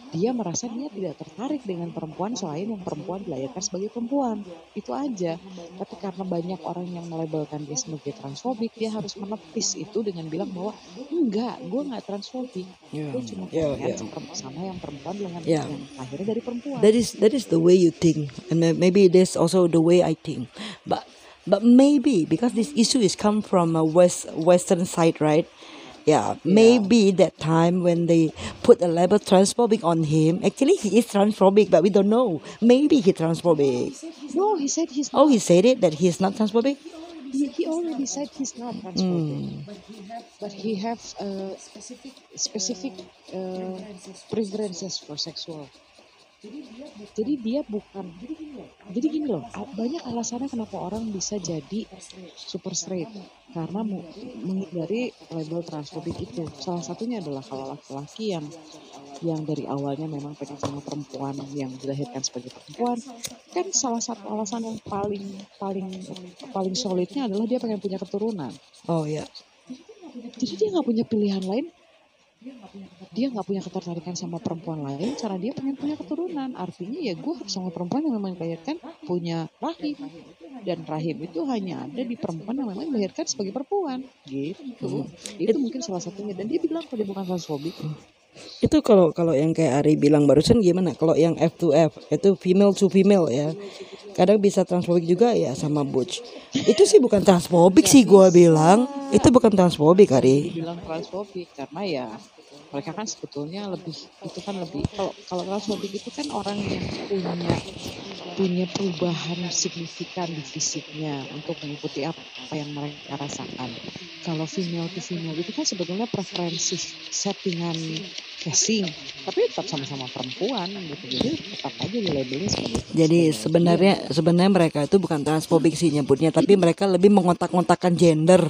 dia merasa dia tidak tertarik dengan perempuan selain yang perempuan dilahirkan sebagai perempuan itu aja tapi karena banyak orang yang melabelkan dia sebagai transfobik dia harus menepis itu dengan bilang bahwa enggak gue nggak transfobik Yeah. gue cuma Yeah, pengen yeah. sama- sama yang perempuan dengan Yeah. yang lahirnya dari perempuan that is that is the way you think and may- maybe that's also the way i think but but maybe because this issue is come from a west western side right? Yeah, maybe that time when they put a label transphobic on him actually he is transphobic but we don't know. Maybe he transphobic. No he said he's oh he said it that he's not transphobic? He, he already said he's not transphobic. Hmm. but he have uh, specific uh, preferences for sexual jadi dia bukan jadi gini loh. Banyak alasannya kenapa orang bisa jadi super straight. karena menghindari label transfobik itu. Salah satunya adalah kalau laki-laki yang yang dari awalnya memang pengen sama perempuan yang dilahirkan sebagai perempuan. Kan salah satu alasan yang paling paling paling solidnya adalah dia pengen punya keturunan. Oh yeah jadi dia nggak punya pilihan lain dia nggak punya ketertarikan sama perempuan lain karena dia pengen punya keturunan artinya ya gue harus sama perempuan yang memang dilahirkan punya rahim dan rahim itu hanya ada di perempuan yang memang dilahirkan sebagai perempuan gitu itu mungkin salah satunya dan dia bilang kalau dia bukan transfobik Itu kalau kalau yang kayak Ari bilang barusan gimana? Kalau yang F to F itu female to female ya. Kadang bisa transfobik juga ya sama butch. Itu sih bukan transfobik sih gua bilang. Itu bukan transfobik Ari. bilang transfobik karena ya mereka kan sebetulnya lebih itu kan lebih kalau kalau transfobik itu kan orang yang punya punya perubahan signifikan di fisiknya untuk mengikuti apa yang mereka rasakan. Kalau female to female itu kan sebetulnya preferensi settingan casing, tapi tetap sama-sama perempuan gitu. Jadi tetap aja di labelnya sebagai Jadi sebenarnya sebenarnya mereka itu bukan transfobik sih nyebutnya, tapi mereka lebih mengotak-ngotakkan gender.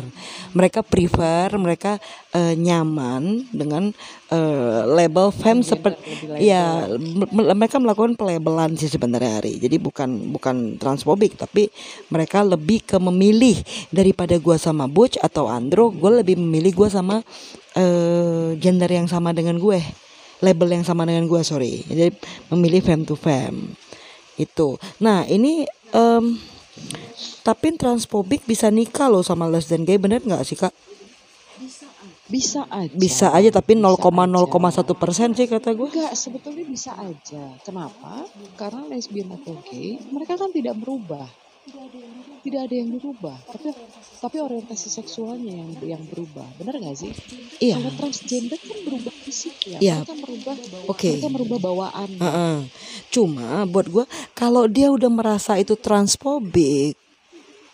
Mereka prefer, mereka eh, nyaman dengan eh, label femme seperti ya mereka melakukan pelabelan sih sebenarnya Ari. Jadi bukan bukan transfobik, tapi mereka lebih ke memilih daripada gua sama Butch atau Andro, gue lebih memilih gua sama eh, gender yang sama dengan gue, label yang sama dengan gue sorry. Jadi memilih femme to femme itu. Nah ini em, tapi transfobik bisa nikah loh sama les dan gay bener nggak sih kak? bisa aja. Bisa aja tapi Bisa 0,01 persen sih kata gue. Enggak, sebetulnya bisa aja. Kenapa? Karena lesbian atau gay, mereka kan tidak berubah. Tidak ada yang berubah, tapi tapi orientasi seksualnya yang yang berubah. Benar nggak sih? Iya. Kalau transgender kan berubah fisik ya. Iya. Mereka merubah Oke. mereka merubah bawaan. Heeh. Cuma buat gue kalau dia udah merasa itu transfobik,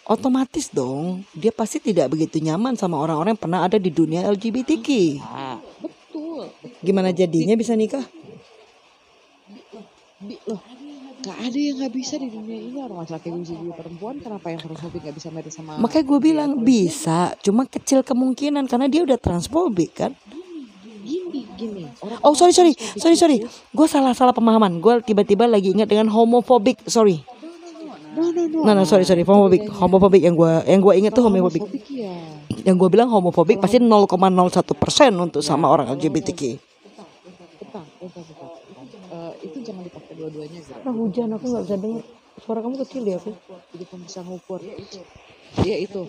otomatis dong dia pasti tidak begitu nyaman sama orang-orang yang pernah ada di dunia LGBTQ. Ah, betul. betul. Gimana jadinya bisa nikah? Bi- loh, gak ada yang nggak bisa di dunia ini orang laki-laki bisa jadi perempuan. Kenapa yang transfobik nggak bisa married sama? Makanya gue bilang bisa, cuma kecil kemungkinan karena dia udah transfobik kan. Gini, gini. Orang Oh sorry sorry sorry sorry, gue salah salah pemahaman. Gue tiba-tiba lagi ingat dengan homofobik. Sorry. No, no, no. Nah, nah sorry sorry homofobik homofobik yang gue yang gue ingat tuh Kalau homofobik. homofobik ya. Yang gue bilang homofobik pasti 0,01 persen untuk sama orang LGBTQ. Bentar, bentar, bentar. Eh, itu jangan dipakai dua-duanya. Nah hujan aku nggak bisa dengar. Suara kamu kecil ya aku. Jadi kamu bisa ngukur. Iya itu.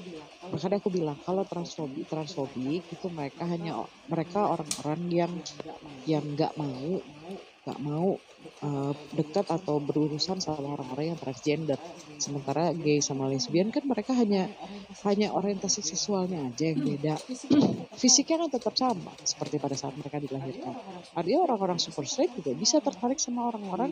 Makanya aku bilang kalau transfobik, transfobik itu mereka hanya mereka orang-orang yang yang nggak mau nggak mau eh, dekat atau berurusan sama orang-orang yang transgender. Sementara gay sama lesbian kan mereka hanya hanya orientasi seksualnya aja yang beda. Fisiknya kan tetap sama seperti pada saat mereka dilahirkan. Artinya orang-orang super straight juga bisa tertarik sama orang-orang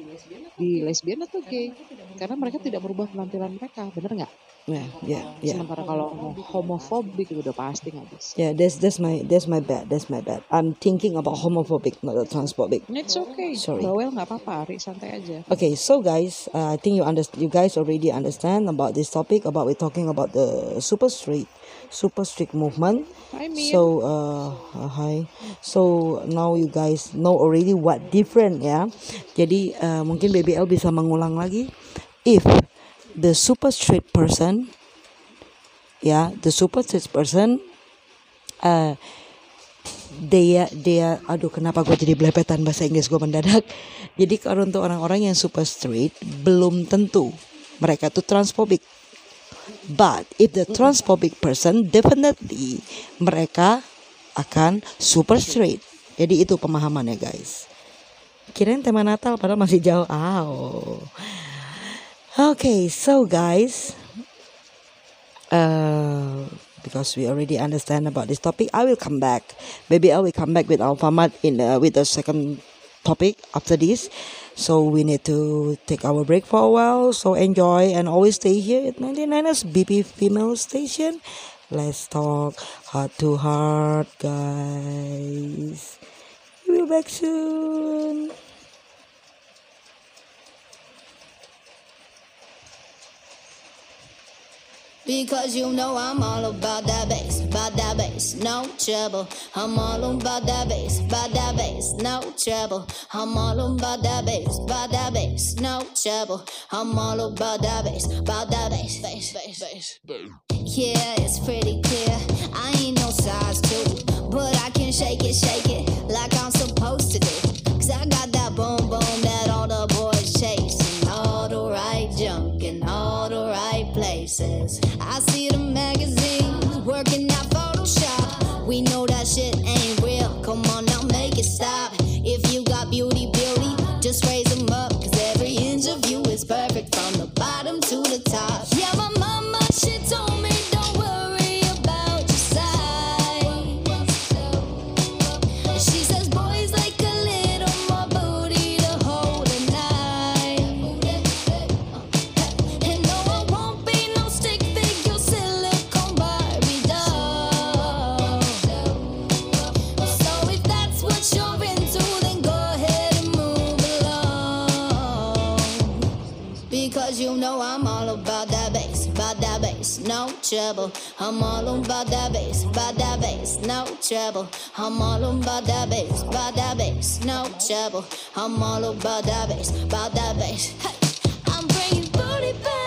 di lesbian atau gay karena mereka tidak merubah penampilan mereka, bener nggak? Ya ya ya. Sementara kalau homo- homofobik itu udah pasti nggak bisa. Yeah, that's that's my that's my bad. That's my bad. I'm thinking about homophobic, not the transphobic. It's okay. Sorry. Bawel nggak apa-apa, Ari santai aja. Okay, so guys, uh, I think you understand. You guys already understand about this topic. About we're talking about the super street, super street movement. I mean, So uh, uh, hi. So now you guys know already what different ya. Jadi uh, mungkin BBL bisa mengulang lagi. If the super street person, ya, the super street person, uh, dia dia aduh kenapa gue jadi belepetan bahasa Inggris gue mendadak? Jadi kalau untuk orang-orang yang super straight belum tentu mereka tuh transphobic. But if the transphobic person definitely mereka akan super straight jadi itu pemahamannya guys. Kirain tema Natal padahal masih jauh. Oh. Okay so guys uh, because we already understand about this topic i will come back. Maybe i will come back with alphamart in uh, with the second topic after this. So we need to take our break for a while. So enjoy and always stay here at 99ers bp female station. Let's talk heart to heart guys. We'll be back soon Because you know I'm all about that bass, about that bass, no trouble. I'm all about that bass, about that bass, no trouble. I'm all about that bass, about that bass, no trouble. I'm all about that bass, about that bass, bass, bass, bass. Yeah, it's pretty clear. I ain't no size two, but I can shake it, shake it like I'm places. I see the magazines working out Photoshop. We know that shit ain't real. Come on now, make it stop. Trouble. I'm all about that bass, about that bass, no trouble. I'm all about that bass, about that bass, no trouble. I'm all about that bass, about that bass. Hey, I'm bringing booty back.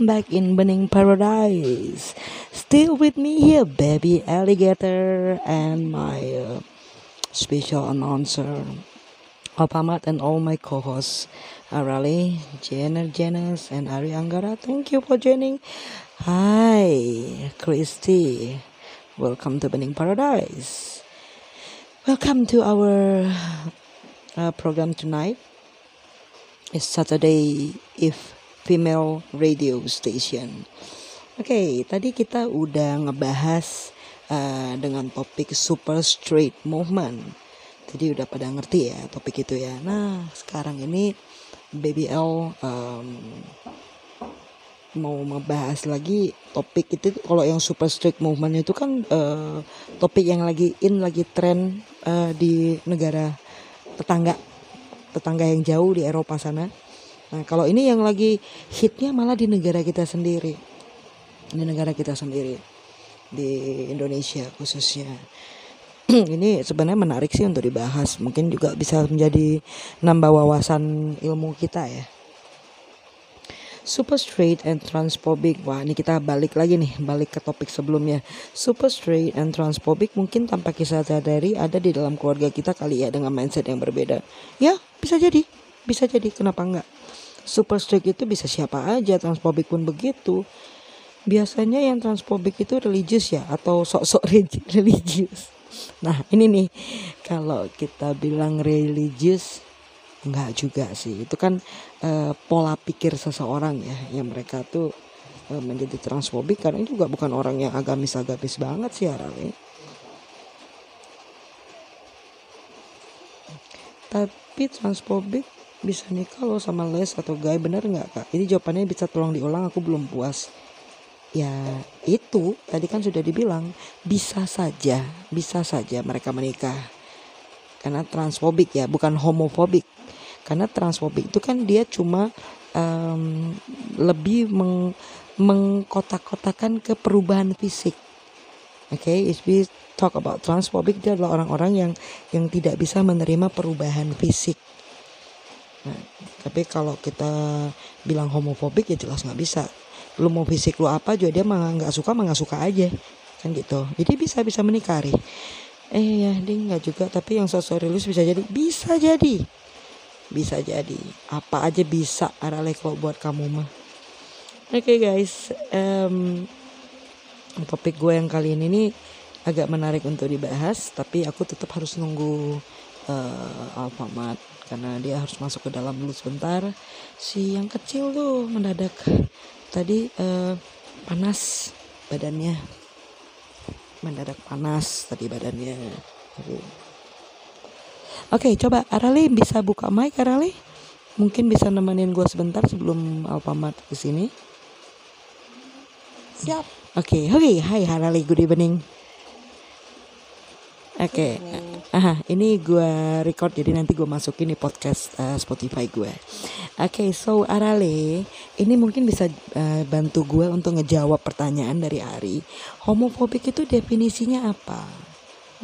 Welcome back in Bening Paradise. Still with me here, baby alligator, and my uh, special announcer, Alpamat, and all my co-hosts, Arali, Jenner Jenners, and Ari Anggara. Thank you for joining. Hi, Christy. Welcome to Bening Paradise. Welcome to our uh, program tonight. It's Saturday If Female Radio Station. Oke, tadi kita udah ngebahas uh, dengan topik Super Straight Movement. Jadi udah pada ngerti ya topik itu ya. Nah, sekarang ini BBL um, mau membahas lagi topik itu kalau yang super strict movement itu kan uh, topik yang lagi in lagi tren uh, di negara tetangga tetangga yang jauh di Eropa sana. Nah kalau ini yang lagi hitnya malah di negara kita sendiri, di negara kita sendiri di Indonesia khususnya. ini sebenarnya menarik sih untuk dibahas. Mungkin juga bisa menjadi nambah wawasan ilmu kita ya. Super straight and transphobic. Wah, ini kita balik lagi nih, balik ke topik sebelumnya. Super straight and transphobic mungkin tanpa kita sadari ada di dalam keluarga kita kali ya dengan mindset yang berbeda. Ya, bisa jadi. Bisa jadi, kenapa enggak? Super straight itu bisa siapa aja, transphobic pun begitu. Biasanya yang transphobic itu religius ya atau sok-sok religius. Nah, ini nih kalau kita bilang religius Enggak juga sih. Itu kan uh, pola pikir seseorang ya yang mereka tuh uh, menjadi transfobik karena ini juga bukan orang yang agamis-agamis banget sih Arale. Tapi transfobik bisa nikah lo sama les atau gay bener nggak kak? Ini jawabannya bisa tolong diulang aku belum puas. Ya itu tadi kan sudah dibilang bisa saja, bisa saja mereka menikah karena transfobik ya bukan homofobik karena transfobik itu kan dia cuma um, lebih meng, mengkotak-kotakan ke perubahan fisik oke okay? if we talk about transphobic dia adalah orang-orang yang yang tidak bisa menerima perubahan fisik nah, tapi kalau kita bilang homofobik ya jelas nggak bisa. Lu mau fisik lu apa juga dia mah nggak suka mah nggak suka aja. Kan gitu. Jadi bisa bisa menikari. Eh ya dia nggak juga. Tapi yang sosok religius bisa jadi. Bisa jadi. Bisa jadi. Apa aja bisa arale kalau buat kamu mah. Oke okay, guys. Um, topik gue yang kali ini nih agak menarik untuk dibahas. Tapi aku tetap harus nunggu uh, Alfamart karena dia harus masuk ke dalam dulu sebentar si yang kecil tuh mendadak tadi uh, panas badannya mendadak panas tadi badannya Oke, coba Arali bisa buka mic Arali? Mungkin bisa nemenin gue sebentar sebelum Alfamart ke sini. Siap. Oke, okay, oke, okay. hai Arali, good evening. Oke, okay. aha, ini gue record jadi nanti gue masukin di podcast uh, Spotify gue. Oke, okay, so Arale, ini mungkin bisa uh, bantu gue untuk ngejawab pertanyaan dari Ari. Homofobik itu definisinya apa?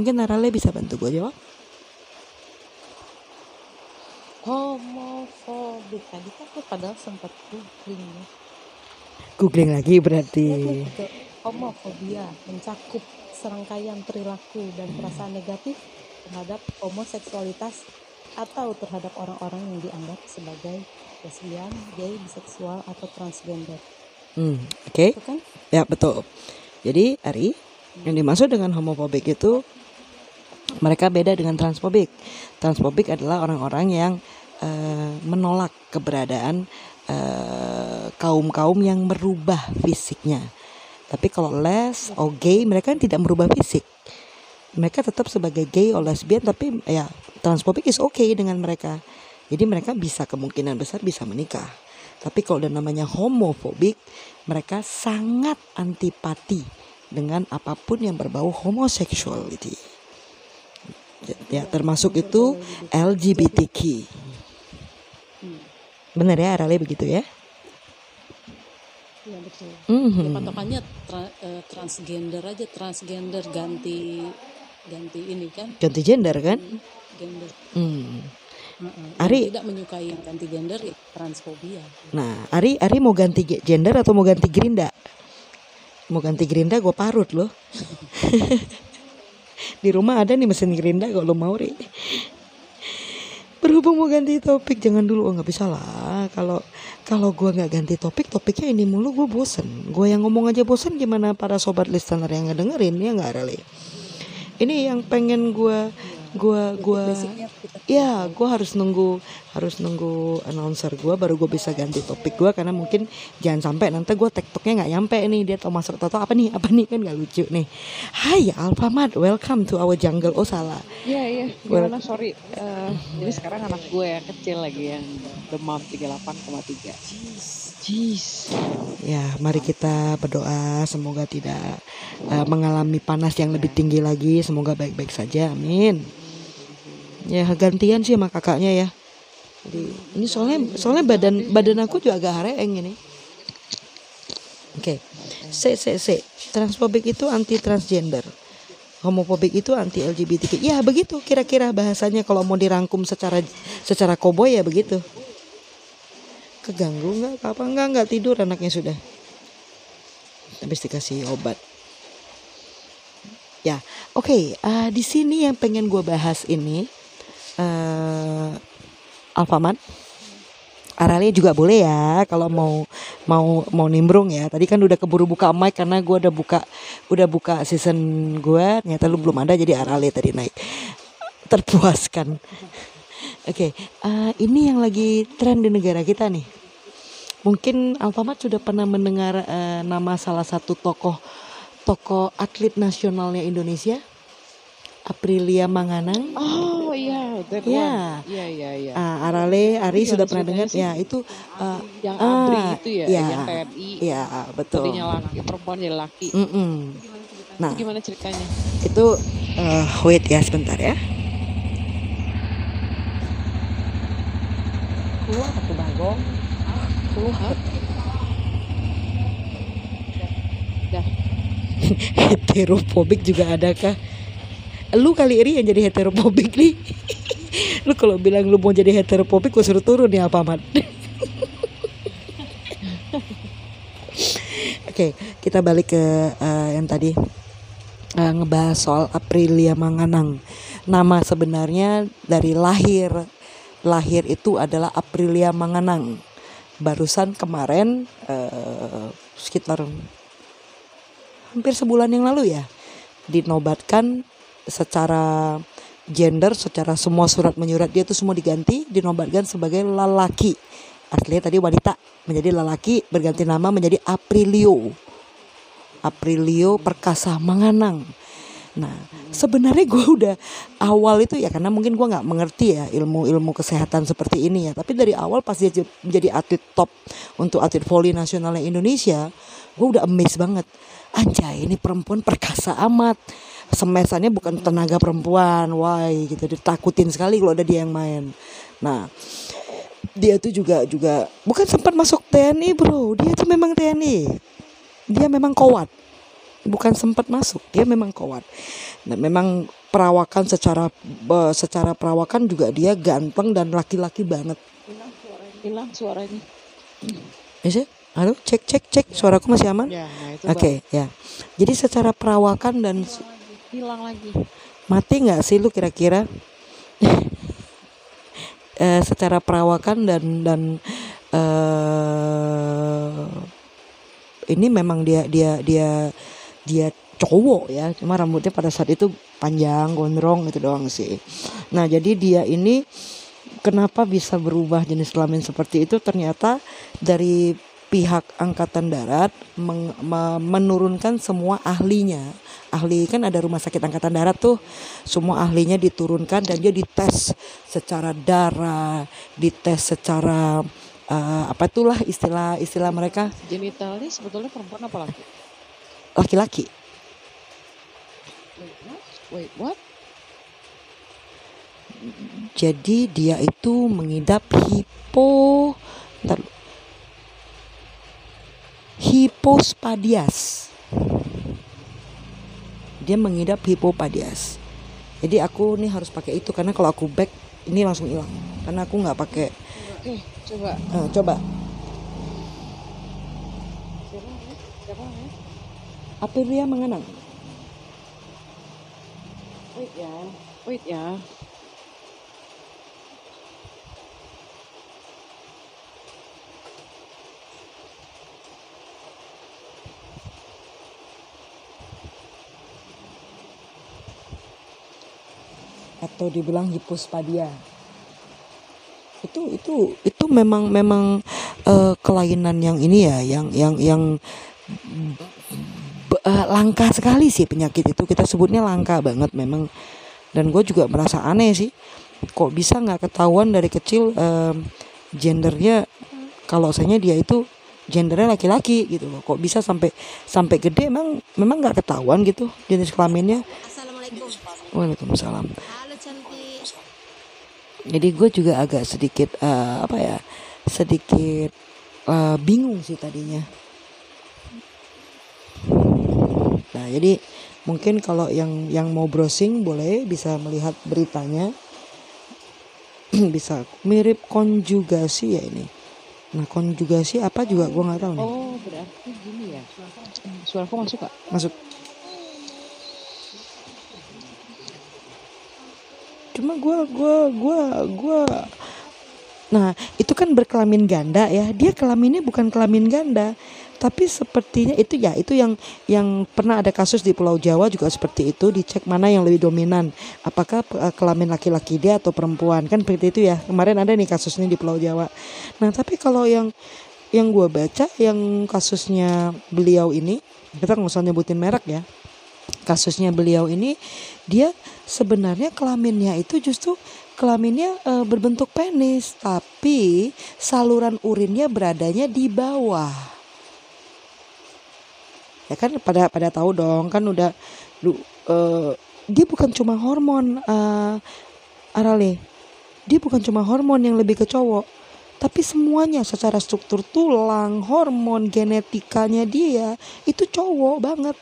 Mungkin Arale bisa bantu gue jawab? homofobik tadi kan aku padahal sempat googling ya googling lagi berarti ya, homofobia mencakup serangkaian perilaku dan perasaan negatif terhadap homoseksualitas atau terhadap orang-orang yang dianggap sebagai lesbian, gay, biseksual atau transgender. Hmm, oke. Okay. kan? Ya betul. Jadi Ari, yang dimaksud dengan homofobik itu mereka beda dengan transfobik. Transfobik adalah orang-orang yang uh, menolak keberadaan uh, kaum-kaum yang merubah fisiknya. Tapi kalau les atau gay mereka kan tidak merubah fisik. Mereka tetap sebagai gay atau lesbian tapi ya transfobik is okay dengan mereka. Jadi mereka bisa kemungkinan besar bisa menikah. Tapi kalau udah namanya homofobik, mereka sangat antipati dengan apa pun yang berbau homoseksuality. Ya, termasuk itu LGBTQ. Benar ya Arale begitu ya? Iya betul. Mm-hmm. Ya, patokannya tra, uh, transgender aja, transgender ganti ganti ini kan? Ganti gender kan? Gender. Hmm. Mm-mm. Ari- Yang tidak menyukai yang ganti gender ya transfobia. Nah, Ari Ari mau ganti ge- gender atau mau ganti gerinda? Mau ganti gerinda gue parut loh. Di rumah ada nih mesin gerinda kalau lo mau Ri. Berhubung mau ganti topik jangan dulu oh bisa lah. Kalau kalau gue nggak ganti topik topiknya ini mulu gue bosen. Gue yang ngomong aja bosen gimana para sobat listener yang ngedengerin ya nggak Rale? Ini yang pengen gue gue gue Ya, gue harus nunggu harus nunggu announcer gue baru gue bisa ganti topik gue karena mungkin jangan sampai nanti gue tektoknya nggak nyampe nih dia tau masuk atau apa nih apa nih kan nggak lucu nih. Hai Alfamart, welcome to our jungle. Oh salah. Iya iya. Gimana sorry. Eh, jadi sekarang anak gue yang kecil lagi yang demam 38,3. Jeez. Ya, mari kita berdoa semoga tidak eh, mengalami panas yang lebih tinggi lagi. Semoga baik-baik saja. Amin. Ya gantian sih sama kakaknya ya. Jadi ini soalnya soalnya badan badan aku juga agak hareeng ini. Oke. C C C. Transfobik itu anti transgender. Homofobik itu anti LGBTQ. Ya begitu kira-kira bahasanya kalau mau dirangkum secara secara koboy ya begitu. Keganggu nggak? Apa nggak nggak tidur anaknya sudah. Habis dikasih obat. Ya, oke. eh, di sini yang pengen gue bahas ini eh Alfamart. Aralia juga boleh ya kalau mau mau mau nimbrung ya. Tadi kan udah keburu buka mic karena gue udah buka udah buka season gue. Ternyata lu belum ada jadi Aralia tadi naik. Terpuaskan. Oke, eh, ini yang lagi tren di negara kita nih. Mungkin Alfamart sudah pernah mendengar eh, nama salah satu tokoh tokoh atlet nasionalnya Indonesia, Aprilia Manganang. Oh iya, that Ya. one. Iya iya iya. Ah, Arale, Ari Gimana sudah pernah dengar? sih? Ya, itu eh, yang ah, ABRI itu ya, iya. yang TNI. ya betul. Tadinya laki, perempuan jadi laki. Mm-mm. Nah, Itu gimana ceritanya? itu eh, wait ya sebentar ya. keluar ke bagong. Hah? Dah. heterofobik juga ada kah? Lu kali ini yang jadi heterofobik nih. lu kalau bilang lu mau jadi heterofobik gue suruh turun ya apa mat? Oke, kita balik ke eh, yang tadi eh, ngebahas soal Aprilia Manganang. Nama sebenarnya dari lahir lahir itu adalah Aprilia Manganang. Barusan kemarin eh, sekitar hampir sebulan yang lalu ya dinobatkan secara gender secara semua surat menyurat dia itu semua diganti dinobatkan sebagai lelaki. Artinya tadi wanita menjadi lelaki berganti nama menjadi Aprilio. Aprilio Perkasa Manganang. Nah sebenarnya gue udah awal itu ya karena mungkin gue nggak mengerti ya ilmu-ilmu kesehatan seperti ini ya. Tapi dari awal pas dia menjadi atlet top untuk atlet voli nasionalnya Indonesia gue udah amazed banget. Anjay ini perempuan perkasa amat semesannya bukan tenaga perempuan why gitu. Ditakutin sekali kalau ada dia yang main. Nah dia tuh juga juga bukan sempat masuk TNI bro. Dia tuh memang TNI dia memang kuat bukan sempat masuk dia memang kuat dan memang perawakan secara secara perawakan juga dia ganteng dan laki-laki banget. Hilang suaranya. ya sih. Halo? Cek cek cek. Suaraku masih aman? Ya, nah oke ya. Jadi secara perawakan dan hilang lagi. mati nggak sih lu kira-kira? Eh, secara perawakan dan dan eh ini memang dia dia dia dia cowok ya. Cuma rambutnya pada saat itu panjang gondrong itu doang sih. Nah jadi dia ini kenapa bisa berubah jenis kelamin seperti itu? Ternyata dari pihak angkatan darat meng- me- menurunkan semua ahlinya ahli kan ada rumah sakit angkatan darat tuh semua ahlinya diturunkan dan dia dites secara darah dites secara eh, apa itulah istilah istilah mereka Genitalnya sebetulnya perempuan apa laki? laki-laki Wait, what? jadi dia itu mengidap hipo bentar. Hipospadias dia mengidap hipopadias jadi aku nih harus pakai itu karena kalau aku back ini langsung hilang karena aku nggak pakai coba. Eh, coba namanya? Siapa namanya? Aprilia mengenang Wait ya. Wait ya. Atau dibilang hipospadia. Itu itu. Itu memang memang eh, kelainan yang ini ya yang yang yang eh, langka sekali sih penyakit itu. Kita sebutnya langka banget memang. Dan gue juga merasa aneh sih. Kok bisa nggak ketahuan dari kecil em, gendernya kalau saya dia itu gendernya laki-laki gitu loh. Kok bisa sampai sampai gede? Emang memang nggak ketahuan gitu jenis kelaminnya. Assalamualaikum. Waalaikumsalam. Jadi gue juga agak sedikit eh, apa ya sedikit eh, bingung sih tadinya. Nah jadi mungkin kalau yang yang mau browsing boleh bisa melihat beritanya. Bisa mirip konjugasi ya ini. Nah konjugasi apa juga gue nggak tahu nih. Oh, berarti gini ya. Suaraku masuk gak? masuk cuma gue gue gue gue nah itu kan berkelamin ganda ya. Dia kelaminnya bukan kelamin ganda tapi sepertinya itu ya itu yang yang pernah ada kasus di Pulau Jawa juga seperti itu. Dicek mana yang lebih dominan. Apakah eh, kelamin laki-laki dia atau perempuan? Kan seperti itu ya. Kemarin ada nih kasusnya di Pulau Jawa. Nah tapi kalau yang yang gue baca yang kasusnya beliau ini kita nggak usah nyebutin merek ya. Kasusnya beliau ini dia sebenarnya kelaminnya itu justru kelaminnya eh, berbentuk penis tapi saluran urinnya beradanya di bawah. Ya kan pada pada tahu dong kan udah lu- eh, dia bukan cuma hormon eh, Arale. Dia bukan cuma hormon yang lebih ke cowok tapi semuanya secara struktur tulang hormon genetikanya dia itu cowok banget.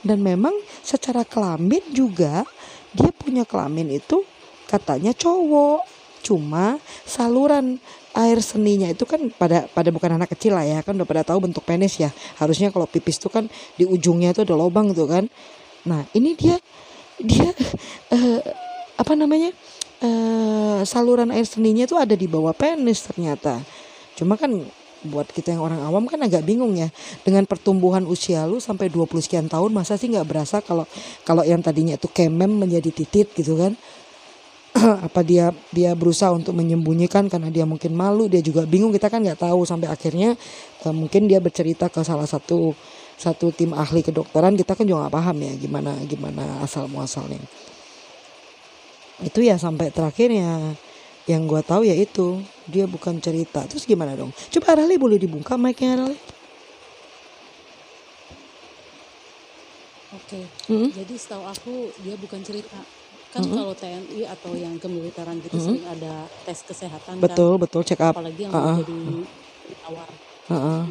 Dan memang secara kelamin juga dia punya kelamin itu katanya cowok cuma saluran air seninya itu kan pada pada bukan anak kecil lah ya kan udah pada tahu bentuk penis ya. Harusnya kalau pipis tuh kan di ujungnya itu ada lubang tuh kan. Nah ini dia dia eh, apa namanya eh, saluran air seninya itu ada di bawah penis ternyata. Cuma kan buat kita yang orang awam kan agak bingung ya. Dengan pertumbuhan usia lu sampai 20 sekian tahun masa sih nggak berasa kalau kalau yang tadinya itu kemem menjadi titit gitu kan? Apa dia dia berusaha untuk menyembunyikan karena dia mungkin malu dia juga bingung kita kan nggak tahu. Sampai akhirnya eh, mungkin dia bercerita ke salah satu satu tim ahli kedokteran kita kan juga nggak paham ya gimana gimana asal muasalnya itu ya sampai terakhirnya yang gua tahu ya itu dia bukan cerita terus gimana dong coba Arali boleh dibuka mic-nya Arali Oke. Mm-mm. Jadi setahu aku dia bukan cerita. Kan Mm-mm. kalau TNI atau yang kemiliteran gitu Mm-mm. sering ada tes kesehatan kan. betul betul check up Apalagi yang mau jadi awar. Heeh.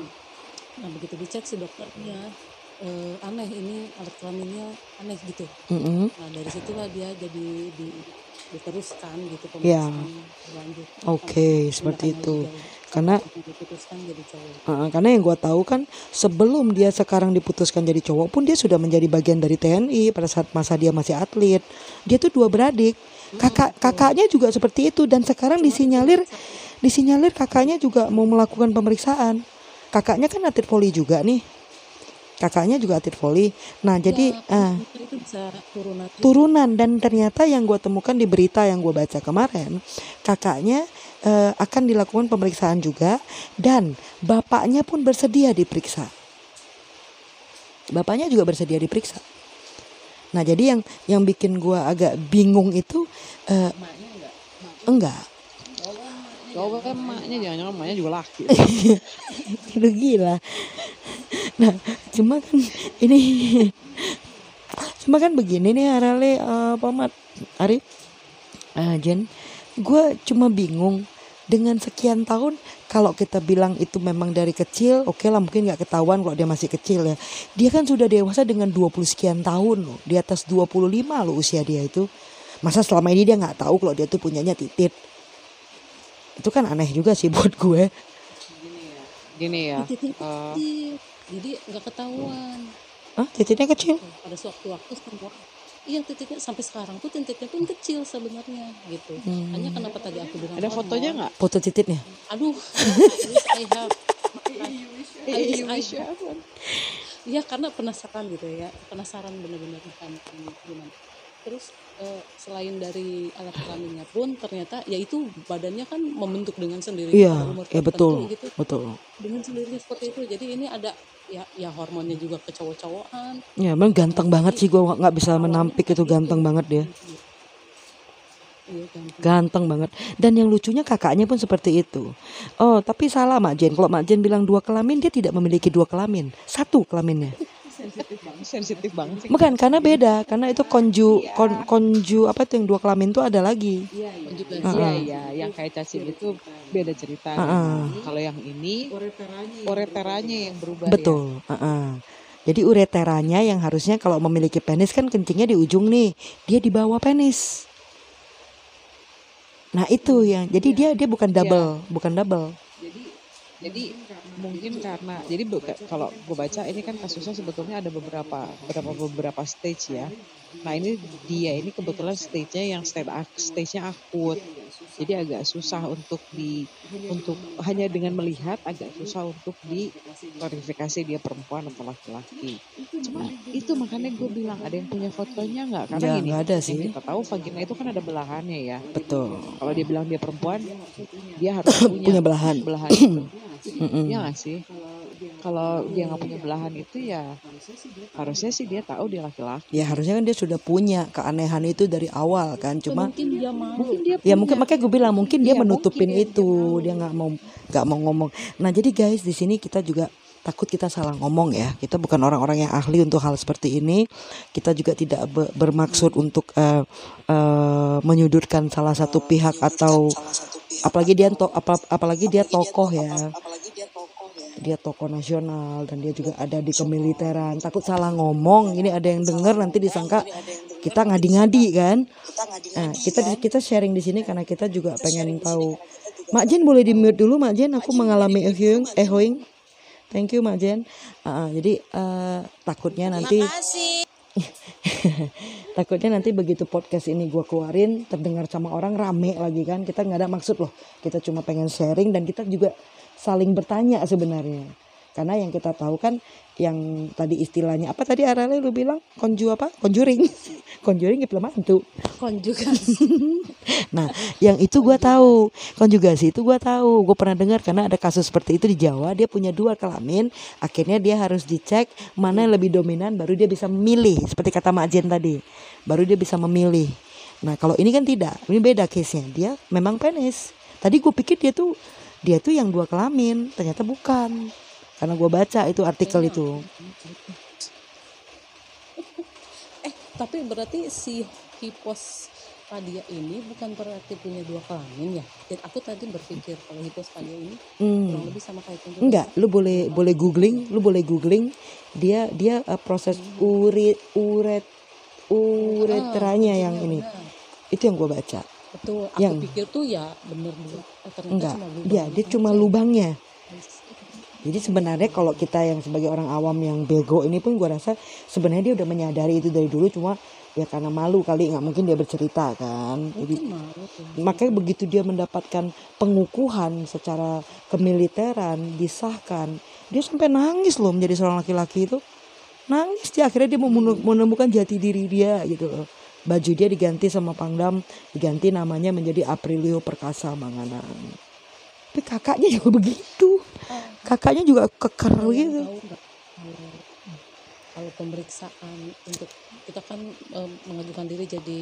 Nah begitu dicek si dokternya eh, aneh ini alat kelaminnya aneh gitu. Mm-mm. Nah dari situlah dia jadi di, diteruskan gitu Ya. Oke, Sampai seperti itu. jauh. Karena-. Heeh, karena yang gua tahu kan sebelum dia sekarang diputuskan jadi cowok pun dia sudah menjadi bagian dari TNI pada saat masa dia masih atlet. Dia tuh dua beradik. Kakak kakaknya juga seperti itu dan sekarang disinyalir disinyalir kakaknya juga mau melakukan pemeriksaan. Kakaknya kan atlet voli juga nih. Kakaknya juga atlet voli. Nah, jadi Ya, ah, itu bisa turunan. turunan. Dan ternyata yang gue temukan di berita yang gue baca kemarin kakaknya eh, akan dilakukan pemeriksaan juga dan bapaknya pun bersedia diperiksa. Bapaknya juga bersedia diperiksa. Nah jadi yang yang bikin gue agak bingung itu eh, enggak Cowok kan emaknya jangan-jangan emaknya juga laki. Lu gila. Nah, cuma kan ini. Cuma kan begini nih Arale eh, Pamat Arif eh, Jen gue cuma bingung. Dengan sekian tahun kalau kita bilang itu memang dari kecil oke lah mungkin nggak ketahuan kalau dia masih kecil ya. Dia kan sudah dewasa dengan 20 sekian tahun loh. Di atas 25 loh usia dia itu. Masa selama ini dia nggak tahu kalau dia tuh punyanya titit itu kan aneh juga sih buat gue. Gini ya. titiknya eh, kecil jadi nggak ketahuan. Hah, titiknya kecil? Pada suatu-waktu semua iya titiknya sampai sekarang tuh titiknya pun kecil sebenarnya gitu. Hmm. hanya kenapa tadi aku bilang ada fotonya nggak? foto titiknya? Aduh I have. I wish I have. Iya karena penasaran gitu ya. Penasaran bener-bener kan ini gimana terus eh, selain dari alat kelaminnya pun ternyata ya itu badannya kan membentuk dengan sendirinya iya umur ya betul gitu. betul. Dengan sendirinya seperti itu jadi ini ada ya ya hormonnya juga kecowok-cowokan ya memang ganteng banget sih gue nggak bisa menampik itu ganteng banget dia. Iya kan ganteng banget. Dan yang lucunya kakaknya pun seperti itu. Oh tapi salah Mak Jen. Kalau Mak Jen bilang dua kelamin dia tidak memiliki dua kelamin. Satu kelaminnya Sensitif banget. Sih. bukan karena beda. Karena itu konju kon, konju apa tuh yang dua kelamin tuh ada lagi. Juga Iya. Iya, yang kayak cacing itu beda cerita. Heeh. Kalau yang ini ureteranya yang berubah ya. betul. Heeh. jadi ureteranya yang harusnya kalau memiliki penis kan kencingnya di ujung nih. Dia di bawah penis. Nah itu yang jadi dia dia bukan double bukan double. Jadi jadi mungkin karena jadi kalau gue baca ini kan kasusnya sebetulnya ada beberapa beberapa beberapa stage ya. Nah ini dia ini kebetulan stage-nya yang stage stage-nya akut. Jadi agak susah untuk di untuk hanya dengan melihat agak susah untuk di klarifikasi dia perempuan atau laki-laki. Cuma itu makanya gue bilang ada yang punya fotonya nggak? Karena Ya, nggak ada sih. kita tahu vagina itu kan ada belahannya ya. betul Kalau dia bilang dia perempuan, dia harus punya, punya belahan belahan Mm-mm. Iya nggak sih? Kalau dia nggak punya belahan itu ya harusnya sih dia tahu dia laki-laki. ya harusnya kan dia sudah punya keanehan itu dari awal kan. Cuma mungkin dia mau. Mungkin dia ya mungkin makanya gue bilang mungkin dia Iya, menutupin mungkin. itu. dia nggak mau nggak mau ngomong. Nah jadi guys di sini kita juga takut kita salah ngomong ya. Kita bukan orang-orang yang ahli untuk hal seperti ini. Kita juga tidak be- bermaksud untuk eh, eh, menyudutkan salah satu pihak atau apalagi dia to, apa, apalagi dia tokoh ya dia tokoh nasional dan dia juga ada di kemiliteran takut salah ngomong ini ada yang denger nanti disangka kita ngadi-ngadi kan Nah, kita kita sharing di sini karena kita juga pengen tahu. Mak Jen boleh di mute dulu Mak Jen, aku mengalami echoing. echoing. Thank you Mak Jen. Ah, jadi eh, takutnya nanti takutnya nanti begitu podcast ini gua keluarin terdengar sama orang rame lagi kan kita nggak ada maksud loh kita cuma pengen sharing dan kita juga saling bertanya sebenarnya. Karena yang kita tahu kan yang tadi istilahnya apa tadi Arale lu bilang? Konju apa? Conjuring conjuring film hantu konjugasi Nah, yang itu gua tahu, konjugasi itu gua tahu, gue pernah dengar karena ada kasus seperti itu di Jawa, dia punya dua kelamin, akhirnya dia harus dicek mana yang lebih dominan, baru dia bisa memilih, seperti kata Mak Jen tadi, baru dia bisa memilih. Nah, kalau ini kan tidak, ini beda case-nya, dia memang penis. Tadi gue pikir dia tuh dia tuh yang dua kelamin, ternyata bukan, karena gue baca itu artikel itu. eh tapi berarti si hipospadia ini bukan berarti punya dua kelamin ya Dan aku tadi berpikir kalau hipospadia ini kurang Hmm. lebih sama kayak konjugasi Enggak, lu boleh boleh googling, lu boleh googling dia dia uh, proses uret uret ureteranya yang ini. Itu yang gua baca. Betul aku Yang- pikir tuh ya bener bener eh, ternyata Enggak. cuma lubang Dia dia cuma lubangnya. Jadi sebenarnya kalau kita yang sebagai orang awam yang bego ini pun gua rasa sebenarnya dia udah menyadari itu dari dulu cuma ya karena malu kali nggak mungkin dia bercerita kan. Jadi malu makanya begitu dia mendapatkan pengukuhan secara kemiliteran disahkan dia sampai nangis loh menjadi seorang laki-laki itu nangis dia akhirnya dia menemukan jati diri dia gitu loh baju dia diganti sama Pangdam diganti namanya menjadi Aprilio Perkasa Manganan tapi kakaknya juga begitu. Kakaknya juga keker gitu. nggak kalau pemeriksaan untuk kita kan eh, mengajukan diri jadi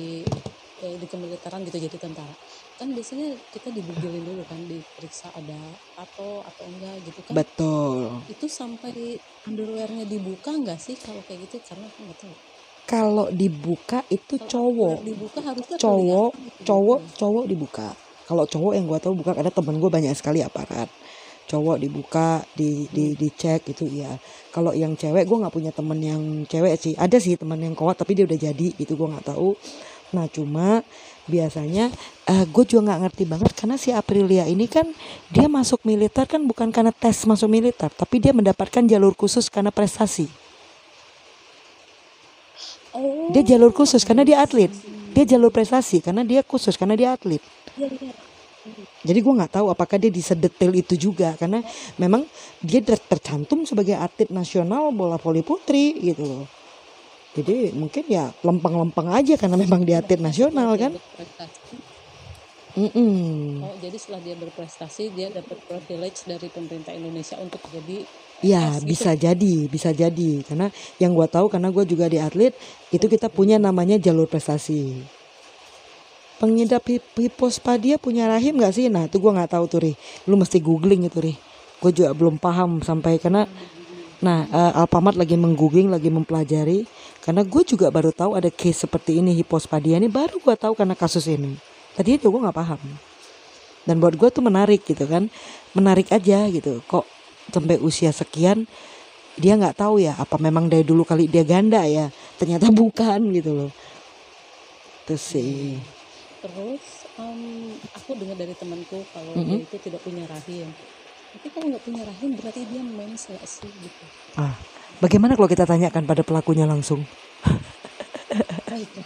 eh, di kemiliteran gitu jadi tentara. Kan biasanya kita dibugilin dulu kan diperiksa ada atau atau enggak gitu kan. Betul. Itu sampai underwearnya dibuka nggak sih kalau kayak gitu? Karena aku nggak tahu kalau dibuka itu cowok. Underwear dibuka harusnya cowok gitu. cowok cowok dibuka. Kalau cowok yang gua tahu buka karena temen gue banyak sekali aparat cowok dibuka di di dicek gitu ya kalau yang cewek gue nggak punya temen yang cewek sih. Ada sih temen yang kuat tapi dia udah jadi gitu gue nggak tahu. Nah cuma biasanya gue juga nggak ngerti banget karena si Aprilia ini kan dia masuk militer kan bukan karena tes masuk militer tapi dia mendapatkan jalur khusus karena prestasi Oh, dia jalur khusus karena dia atlet dia jalur prestasi karena dia khusus karena dia atlet iya, iya. jadi gue nggak tahu apakah dia di sedetail itu juga karena memang dia ter- tercantum sebagai atlet nasional bola voli putri gitu loh jadi mungkin ya lempeng-lempeng aja karena memang dia atlet nasional kan berprestasi. Mm-mm. Oh, jadi setelah dia berprestasi dia dapat privilege dari pemerintah Indonesia untuk jadi Ya gitu. bisa jadi, bisa jadi karena yang gua tahu karena gue juga di atlet itu kita punya namanya jalur prestasi. Pengidap hip- hipospadia punya rahim nggak sih? Nah itu gua nggak tahu tuh Ri. Lu mesti googling itu Ri. Gue juga belum paham sampai karena Nah eh, Alfamart lagi menggoogling, lagi mempelajari karena gue juga baru tahu ada case seperti ini hipospadia ini baru gua tahu karena kasus ini. Tadi itu gue nggak paham. Dan buat gue tuh menarik gitu kan, menarik aja gitu. Kok sampai usia sekian dia nggak tahu ya apa memang dari dulu kali dia ganda ya ternyata bukan gitu loh terus sih Terus em, aku dengar dari temanku kalau Mm-mm. dia itu tidak punya rahim. Tapi kalau nggak punya rahim berarti dia mens nggak sih gitu. ah bagaimana kalau kita tanyakan pada pelakunya langsung Apa itu?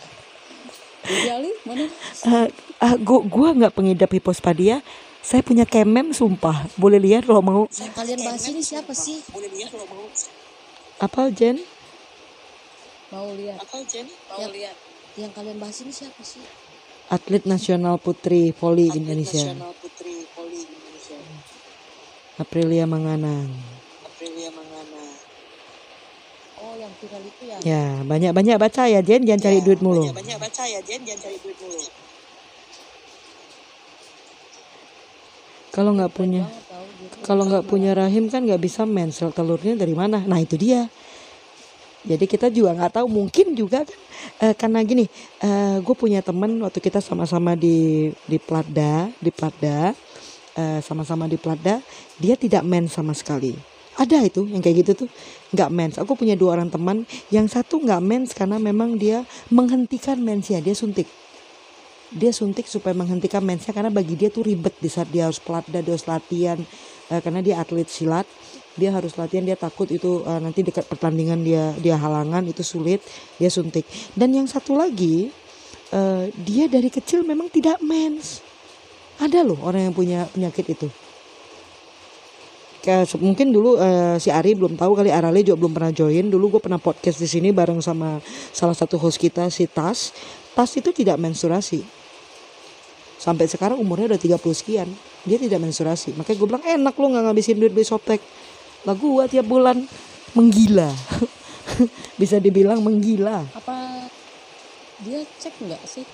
Jadi Ali mana? ah ah, gua gua nggak pengidap hipospadia saya punya kemem sumpah boleh lihat kalau mau Yang kalian bahas ini siapa sih? apa Jen Mau lihat? Mau lihat. Yang kalian bahas ini siapa sih? atlet nasional putri voli Indonesia Putri Poli Indonesia. Aprilia Manganang Aprilia Mangana. Oh, yang viral itu ya? ya banyak banyak baca ya Jen jangan cari duit mulu Banyak baca ya, Jen, jangan cari duit mulu. Kalau nggak punya kalau nggak punya rahim kan nggak bisa mens sel telurnya dari mana? Nah itu dia. Jadi kita juga nggak tahu mungkin juga kan eh, karena gini gue punya temen waktu kita sama-sama di di Platda di Platda eh, sama-sama di Platda dia tidak mens sama sekali. Ada itu yang kayak gitu tuh nggak mens. Aku punya dua orang teman yang satu nggak mens karena memang dia menghentikan mensnya dia suntik dia suntik supaya menghentikan mensnya karena bagi dia tuh ribet di saat dia harus pelatda dia harus latihan. Eh, karena dia atlet silat dia harus latihan dia takut itu eh, nanti dekat pertandingan dia dia halangan itu sulit dia suntik. Dan yang satu lagi eh, dia dari kecil memang tidak mens. Ada loh orang yang punya penyakit itu. Mungkin dulu eh, si Ari belum tahu kali Arale juga belum pernah join. Dulu gue pernah podcast di sini bareng sama salah satu host kita si Tas. Tas itu tidak menstruasi sampai sekarang umurnya udah 30 sekian. Dia tidak menstruasi makanya gue bilang enak lu nggak ngabisin duit beli softtek. Lah gua tiap bulan menggila. Bisa dibilang menggila. Apa dia cek nggak sih?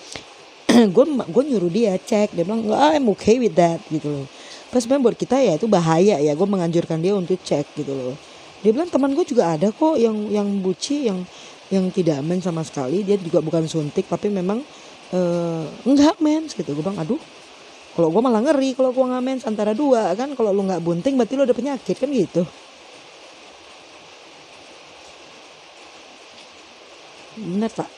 gue gue nyuruh dia cek. Dia bilang "Ah, I'm okay with that gitu loh. Pas sebenarnya buat kita ya itu bahaya ya. Gue menganjurkan dia untuk cek gitu loh. Dia bilang teman gue juga ada kok yang yang buci yang yang tidak men sama sekali. Dia juga bukan suntik tapi memang eh, enggak mens gitu gue bilang aduh kalau gue malah ngeri kalau gue nggak mens antara dua kan? Kalau lu nggak bunting berarti lu ada penyakit kan gitu. Bener tak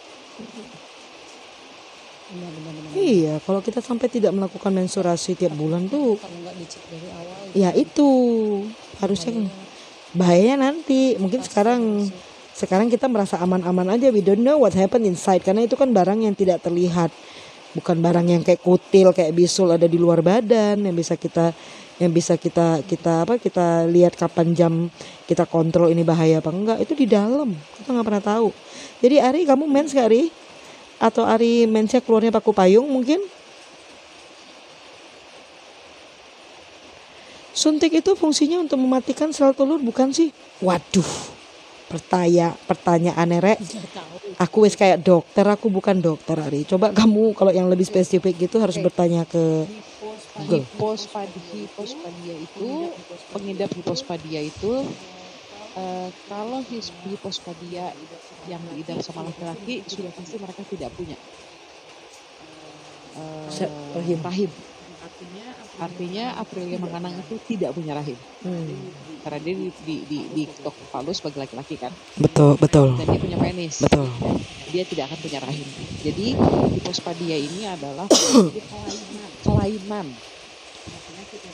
Benar benar benar. Iya, kalau kita sampai tidak melakukan menstruasi tiap bulan tuh, dari awal. ya itu. Harusnya bahayanya nanti. Mungkin sekarang sekarang kita merasa aman-aman aja. We don't know what happened inside. Karena itu kan barang yang tidak terlihat, bukan barang yang kayak kutil, kayak bisul ada di luar badan yang bisa kita yang bisa kita kita apa kita lihat kapan jam kita kontrol ini bahaya apa enggak. Itu di dalam. Kita nggak pernah tahu. Jadi Ari kamu mens gak Ari? Atau Ari mensnya keluarnya paku payung mungkin? Suntik itu fungsinya untuk mematikan sel telur bukan sih? Waduh. Pertanya pertanyaan rek. Aku wis kayak dokter, aku bukan dokter Ari. Coba kamu kalau yang lebih spesifik gitu harus bertanya ke Google. hipospadia hipospadia itu pengidap hipospadia itu eh, kalau hipospadia yang diidap sama laki-laki sudah pasti mereka tidak punya eh, Se- rahim. rahim Artinya Aprilia Manganang itu tidak punya rahim. Hmm. Karena dia di, di, di, diketok palu sebagai laki-laki kan. Betul, betul. Dan dia punya penis. Betul. Dia tidak akan punya rahim. Jadi hipospadia ini adalah kelainan. kelainan.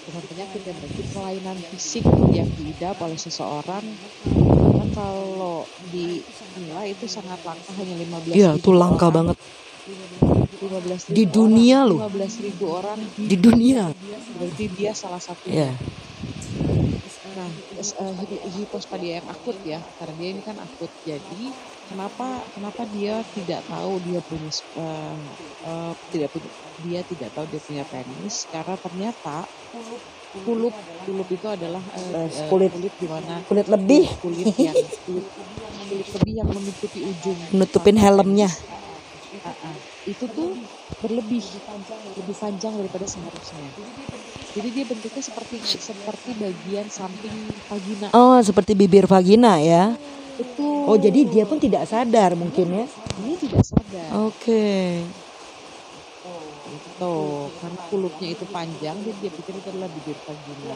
Bukan penyakit yang berarti kelainan fisik yang diidap oleh seseorang. Karena kalau dinilai itu sangat langka hanya 15 Iya, itu langka orang. banget 15 Di dunia loh. 15 ribu orang di dunia. berarti dia salah satunya. Ya. Nah, eh, hipo- hipospadia yang akut ya, karena dia ini kan akut. Jadi kenapa kenapa dia tidak tahu dia punya eh, eh, tidak punya dia tidak tahu dia punya penis karena ternyata kulup kulup itu adalah Eh, eh, kulit. kulit di mana Kulit lebih kulit yang kulit, kulit lebih yang menutupi ujung nutupin helmnya. Ah, ah. Itu tuh berlebih lebih panjang daripada seharusnya. Jadi dia bentuknya seperti seperti bagian samping vagina. Oh, seperti bibir vagina ya. betul. Oh, jadi dia pun tidak sadar mungkin ya. dia tidak sadar. Oke. gitu. Karena kulupnya itu panjang jadi dia pikir itu adalah bibir vagina.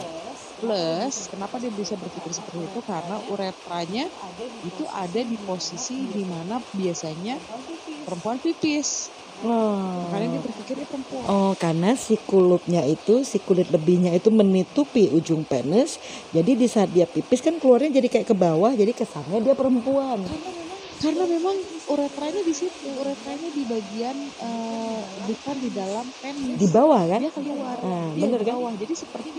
Plus kenapa dia bisa berpikir seperti itu? Karena uretranya itu ada di posisi di mana biasanya perempuan pipis makanya dia berpikir dia perempuan Oh, karena si kulupnya itu, si kulit lebihnya itu menutupi ujung penis. Jadi di saat dia pipis kan keluarnya jadi kayak ke bawah, jadi kesannya dia perempuan. karena memang uretranya di situ uretranya di bagian eh, bukan di dalam penis Di bawah kan? dia keluar Ah, dia bener di kan? bawah jadi seperti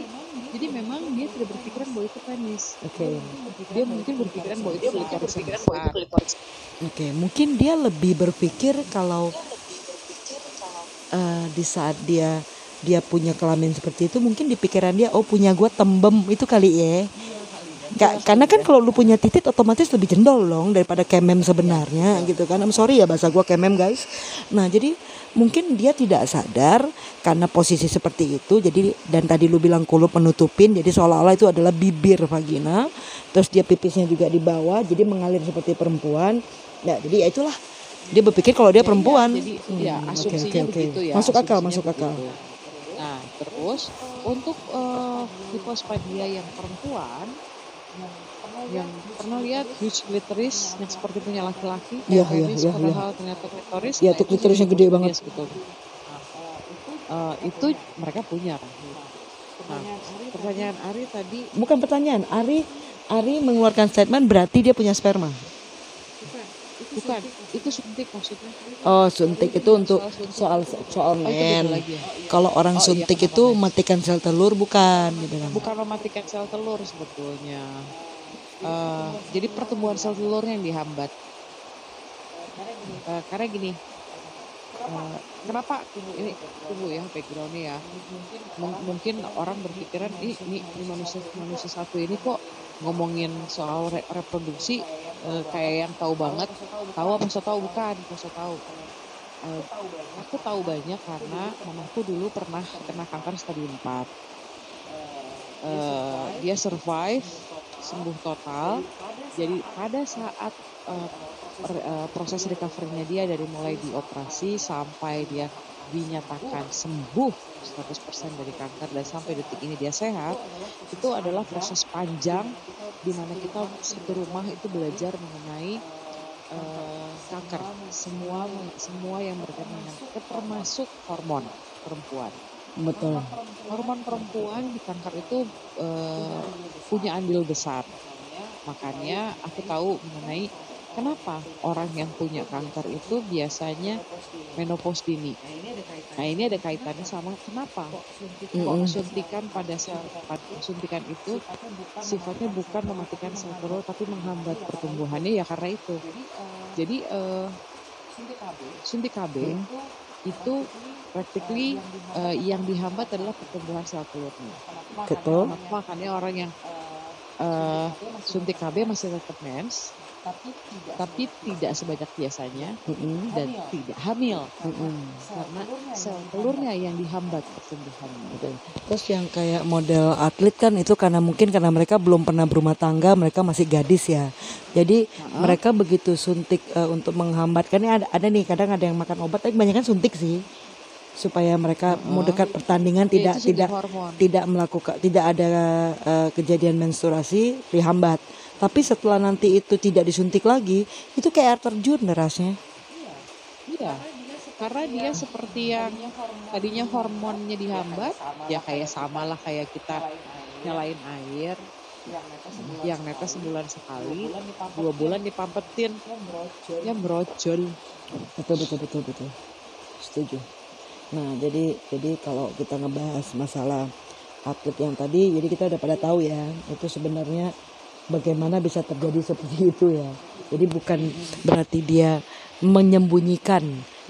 jadi memang dia tidak berpikiran bahwa itu penis Oke. dia mungkin berpikiran bahwa itu besar Oke, mungkin dia lebih berpikir kalau eh, di saat dia dia punya kelamin seperti itu mungkin di pikiran dia oh punya gua tembem itu kali ya. Nggak, karena kan kalau lu punya titit otomatis lebih jendol dong daripada kemem sebenarnya gitu kan. I'm sorry ya bahasa gua kemem guys. Nah, jadi mungkin dia tidak sadar karena posisi seperti itu. Jadi dan tadi lu bilang kulup menutupin jadi seolah-olah itu adalah bibir vagina. Terus dia pipisnya juga di bawah jadi mengalir seperti perempuan. Ya jadi ya itulah dia berpikir kalau dia perempuan jadi Hmm, ya asumsinya oke, oke. begitu ya masuk akal masuk akal begitu. nah terus untuk eh, hipospadia yang perempuan yang pernah lihat huge clitoris yang seperti punya laki-laki Iya, iya, penis iya, padahal ternyata klitoris Iya, nah, itu klitorisnya jadi gede banget. sebetulnya. Eh, itu mereka punya nah pertanyaan Ari tadi bukan pertanyaan Ari Ari mengeluarkan statement berarti dia punya sperma bukan itu suntik maksudnya oh suntik itu untuk soal soal Oh, men ya? kalau orang Oh, iya, suntik itu matikan sel telur bukan gitu kan bukan mematikan sel telur sebetulnya. Eh, jadi pertumbuhan sel telurnya yang dihambat. Eh, karena gini, eh, kenapa ini tunggu ya backgroundnya ya. Mung- mungkin orang berpikiran ini, ini, ini manusia manusia satu ini kok ngomongin soal re- reproduksi eh, kayak yang tahu banget, tahu apa so tahu? Bukan, so tahu. Eh, aku tahu banyak karena mamaku dulu pernah kena kanker stadium 4 eh, dia survive sembuh total. Jadi pada saat eh, proses recovery-nya dia dari mulai dioperasi sampai dia dinyatakan sembuh 100% dari kanker dan sampai detik ini dia sehat itu adalah proses panjang di mana kita satu rumah itu belajar mengenai eh, kanker semua semua yang berkaitan dengan kanker termasuk hormon perempuan betul hormon perempuan di kanker itu eh, punya andil besar. Makanya aku tahu mengenai kenapa orang yang punya kanker itu biasanya menopause dini. Nah ini ada kaitannya sama kenapa? Kok suntikan pada sel pada suntikan itu sifatnya bukan mematikan sel telur tapi menghambat pertumbuhannya ya karena itu. Jadi eh, suntik KB itu practically eh, yang dihambat adalah pertumbuhan sel telurnya. betul. Mak- Makanya orang yang eh, suntik KB masih tetap mens, tapi tidak sebanyak biasanya Mm-mm. dan tidak hamil Mm-mm. karena sel telurnya yang dihambat pertumbuhannya. Betul. Terus yang kayak model atlet kan itu karena mungkin karena mereka belum pernah berumah tangga, mereka masih gadis ya. Jadi mereka begitu suntik eh, untuk menghambat kan ada, ada nih kadang ada yang makan obat tapi kebanyakan suntik sih. supaya mereka mau dekat pertandingan Ya, tidak tidak hormon. tidak melakukan tidak ada eh, kejadian menstruasi dihambat. Tapi setelah nanti itu tidak disuntik lagi, itu kayak air terjun derasnya. Iya, karena dia seperti yang tadinya hormonnya dihambat, ya kayak sama lah kayak kita nyalain air, yang netes sebulan sekali, dua bulan dipampetin, ya merojol. Betul betul betul betul. Setuju. Nah, jadi jadi kalau kita ngebahas masalah atlet yang tadi, jadi kita udah pada tahu ya, itu sebenarnya bagaimana bisa terjadi seperti itu ya. Jadi bukan berarti dia menyembunyikan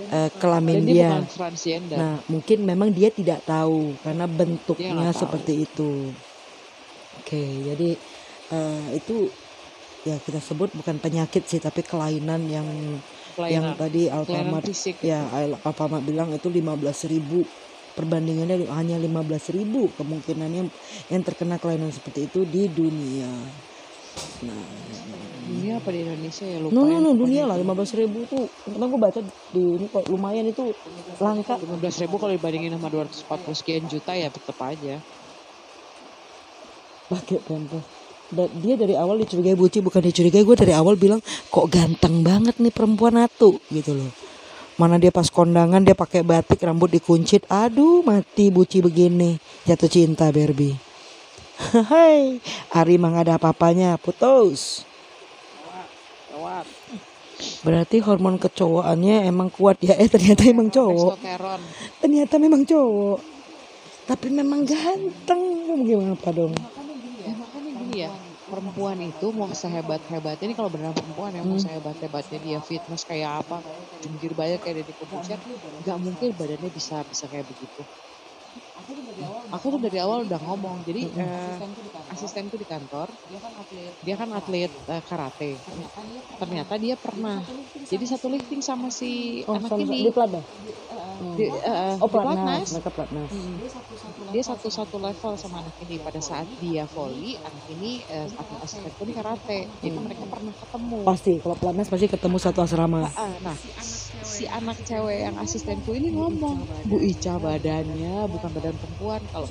eh, kelamin Dan dia dia. bukan transgender. Nah, mungkin memang dia tidak tahu karena bentuknya tahu. seperti itu. Oke, jadi eh, itu ya kita sebut bukan penyakit sih, tapi kelainan yang yang kelainan, tadi kelainan Alfamart ya Al- Alfamart bilang itu 15.000 perbandingannya li- hanya 15.000 kemungkinannya yang terkena kelainan seperti itu di dunia. Dunia apa di Indonesia ya lupa no no no dunia lah itu. 15.000 tuh. Karena gue baca di ini kok lumayan itu langka 15 ribu kalau dibandingin sama 240 sekian juta ya tetap aja. pakai pampers. Dan dia dari awal dicurigai buci bukan dicurigai gue dari awal bilang kok ganteng banget nih perempuan atu gitu loh. Mana dia pas kondangan dia pakai batik rambut dikuncit. Aduh mati buci begini. Jatuh cinta Barbie. Hai, Ari mah ada apa-apanya, putus. Lewat. Berarti hormon kecowokannya emang kuat ya? Eh ternyata emang cowok. Ternyata memang cowok. Tapi memang ganteng. Gimana apa dong? Ya ya, perempuan itu mau sehebat-hebatnya ini kalau beneran perempuan yang mau Hmm. sehebat-hebatnya dia fitness kayak apa, jungkir banyak kayak Deddy Corbuzier, nggak mungkin badannya bisa bisa kayak begitu. Aku tuh dari awal udah ngomong, jadi eh, asistenku di kantor, dia kan atlet eh, karate. Ternyata dia pernah jadi satu lifting sama si Oh, anak sama ini. di pelatnas. Di, eh, Oh, di pelatnas. Mereka pelatnas. Dia satu-satu level sama anak ini. Pada saat dia volley, anak ini atlet asistenku ini karate. Jadi mereka pernah ketemu. Pasti kalau pelatnas pasti ketemu satu asrama. Ah, Nah, si anak cewek yang asistenku ini ngomong, Bu Ica badannya bukan badan perempuan. Kalau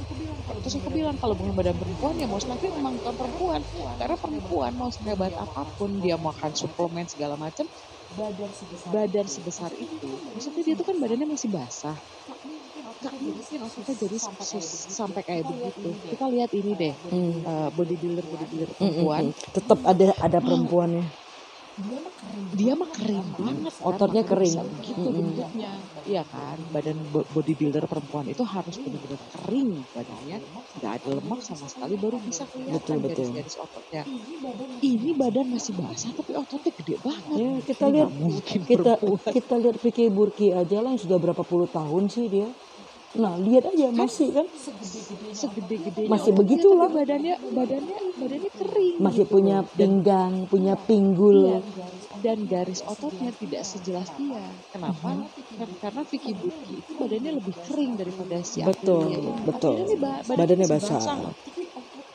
terus aku bilang kalau bukan badan perempuan ya most likely memang bukan perempuan. Karena perempuan mau sehebat apa pun dia makan suplemen segala macam, badan sebesar itu, maksudnya dia tuh kan badannya masih basah. Mungkin kita jadi s- s- sampai kayak begitu. Kita lihat ini deh, Hmm. eh, bodybuilder bodybuilder Mm, mm, perempuan, mm. Tetap ada ada perempuannya. Dia mah kering banget. kan, Ototnya makanya kering. bisa Begitu Mm-mm. bentuknya. Iya kan, badan bo- bodybuilder perempuan itu harus benar-benar kering badannya, nggak ada lemak sama sekali baru bisa kelihatan Betul, betul. ototnya. Ini badan masih basah tapi ototnya gede banget. Ya, kita Ini lihat mungkin kita perempuan. kita lihat Vicky Burki aja lah yang sudah berapa puluh tahun sih dia. Nah, lihat aja masih kan segede-gedenya Masih begitulah. badannya badannya badannya kering masih gitu punya pinggang, punya pinggul. Iya, dan garis ototnya tidak sejelas dia. Kenapa? Kar- Karena Vicky Burki itu badannya lebih kering daripada si Betul, atletnya. betul. Badannya, ba- Badannya masih basah.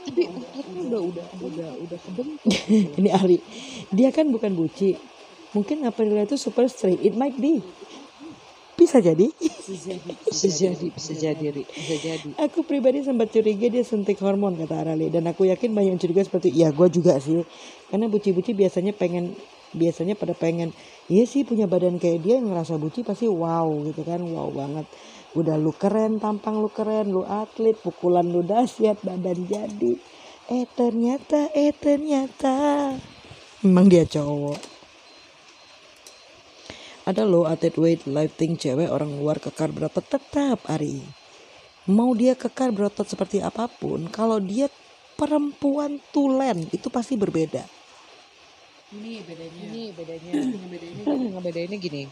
Tapi ototnya udah udah udah udah kebentuk. Ini Ari, dia kan bukan buci. Mungkin April itu super straight. It might be. Bisa jadi. bisa jadi, bisa jadi, bisa jadi. Aku pribadi sempat curiga dia suntik hormon kata Arali dan aku yakin banyak yang curiga seperti ya gue juga sih. Karena buci-buci biasanya pengen biasanya pada pengen iya sih punya badan kayak dia yang ngerasa buci pasti wow gitu kan. Wow banget. Udah lu keren tampang lu keren lu atlet pukulan lu dahsyat badan jadi. Eh ternyata eh ternyata. Memang dia cowok ada loh atlet weight lifting cewek orang luar kekar berotot tetap Ari mau dia kekar berotot seperti apa pun kalau dia perempuan tulen itu pasti berbeda Ini bedanya. Ini bedanya. Ngebedainnya gini.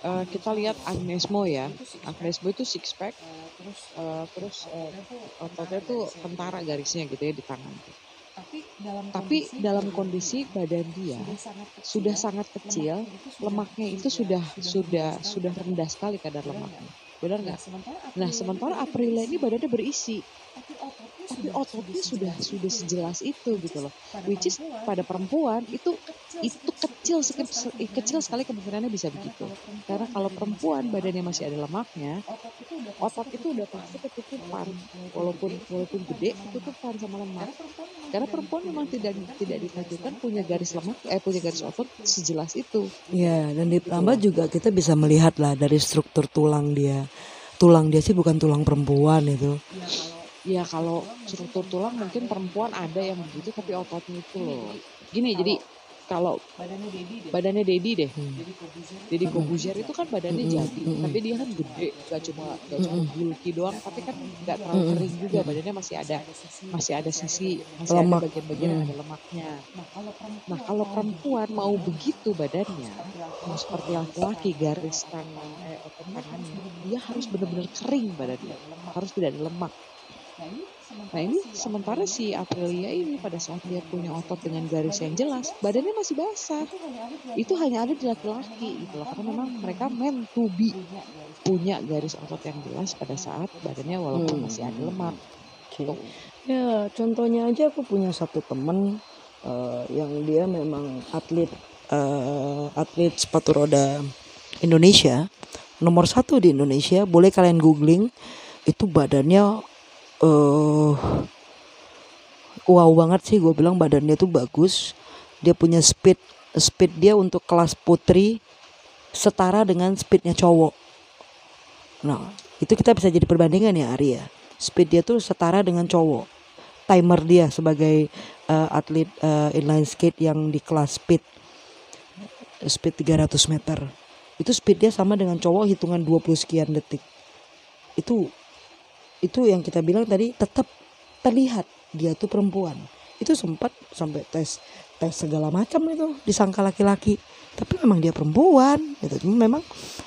Eh, kita lihat Agnes Mo ya. Agnes Mo itu six pack, eh, terus eh, ototnya tuh kentara garisnya gitu ya di tangan. Tapi dalam kondisi badan dia sudah sangat kecil, lemaknya itu sudah sudah sudah rendah sekali kadar lemaknya. Benar nggak? Nah sementara Aprilia ini badannya berisi, tapi ototnya sudah sudah sejelas itu gitu loh. Which is pada perempuan itu itu kecil sekali, kecil sekali kemungkinannya bisa begitu. karena kalau perempuan badannya masih ada lemaknya otot itu udah pasti ketutupan walaupun walaupun gede ketutupan sama lemak. Karena perempuan memang tidak tidak ditakdirkan punya garis lemak eh punya garis otot sejelas itu. Ya, dan ditambah juga kita bisa melihat lah dari struktur tulang dia. Tulang dia sih bukan tulang perempuan itu. ya kalau struktur tulang mungkin perempuan ada yang begitu tapi ototnya itu loh. Gini jadi kalau badannya Dedi deh. Hmm. Deddy Kobuzier itu kan badannya Mm-mm, jadi mm-mm. tapi dia kan gede gak cuma gak cuma bulky doang tapi kan gak terlalu kering juga badannya masih ada masih ada sisi. masih Lemak. ada bagian-bagian yang ada lemaknya. Nah kalau perempuan mau begitu badannya mau seperti laki-laki garis tangan eh, tangannya dia harus benar-benar kering badannya. harus tidak ada lemak Nah ini sementara si Aprilia ini pada saat dia punya otot dengan garis yang jelas, badannya masih basah. Itu hanya ada di laki-laki gitu loh, karena memang mereka meant to be punya garis otot yang jelas pada saat badannya walaupun Hmm. masih ada lemak. Tuh. Ya, contohnya aja aku punya satu temen eh, yang dia memang atlet eh, atlet sepatu roda Indonesia nomor satu di Indonesia. Boleh kalian googling itu badannya eh wow banget sih gue bilang badannya tuh bagus. Dia punya speed speed dia untuk kelas putri setara dengan speednya cowok. Nah, itu kita bisa jadi perbandingan ya Ari ya. Speed dia tuh setara dengan cowok. Timer dia sebagai eh, atlet eh, inline skate yang di kelas speed speed 300 meter. Itu speed dia sama dengan cowok hitungan 20 sekian detik. Itu itu yang kita bilang tadi tetap terlihat dia tuh perempuan. Itu sempat sampai tes tes segala macam itu disangka laki-laki. Tapi memang dia perempuan cuma memang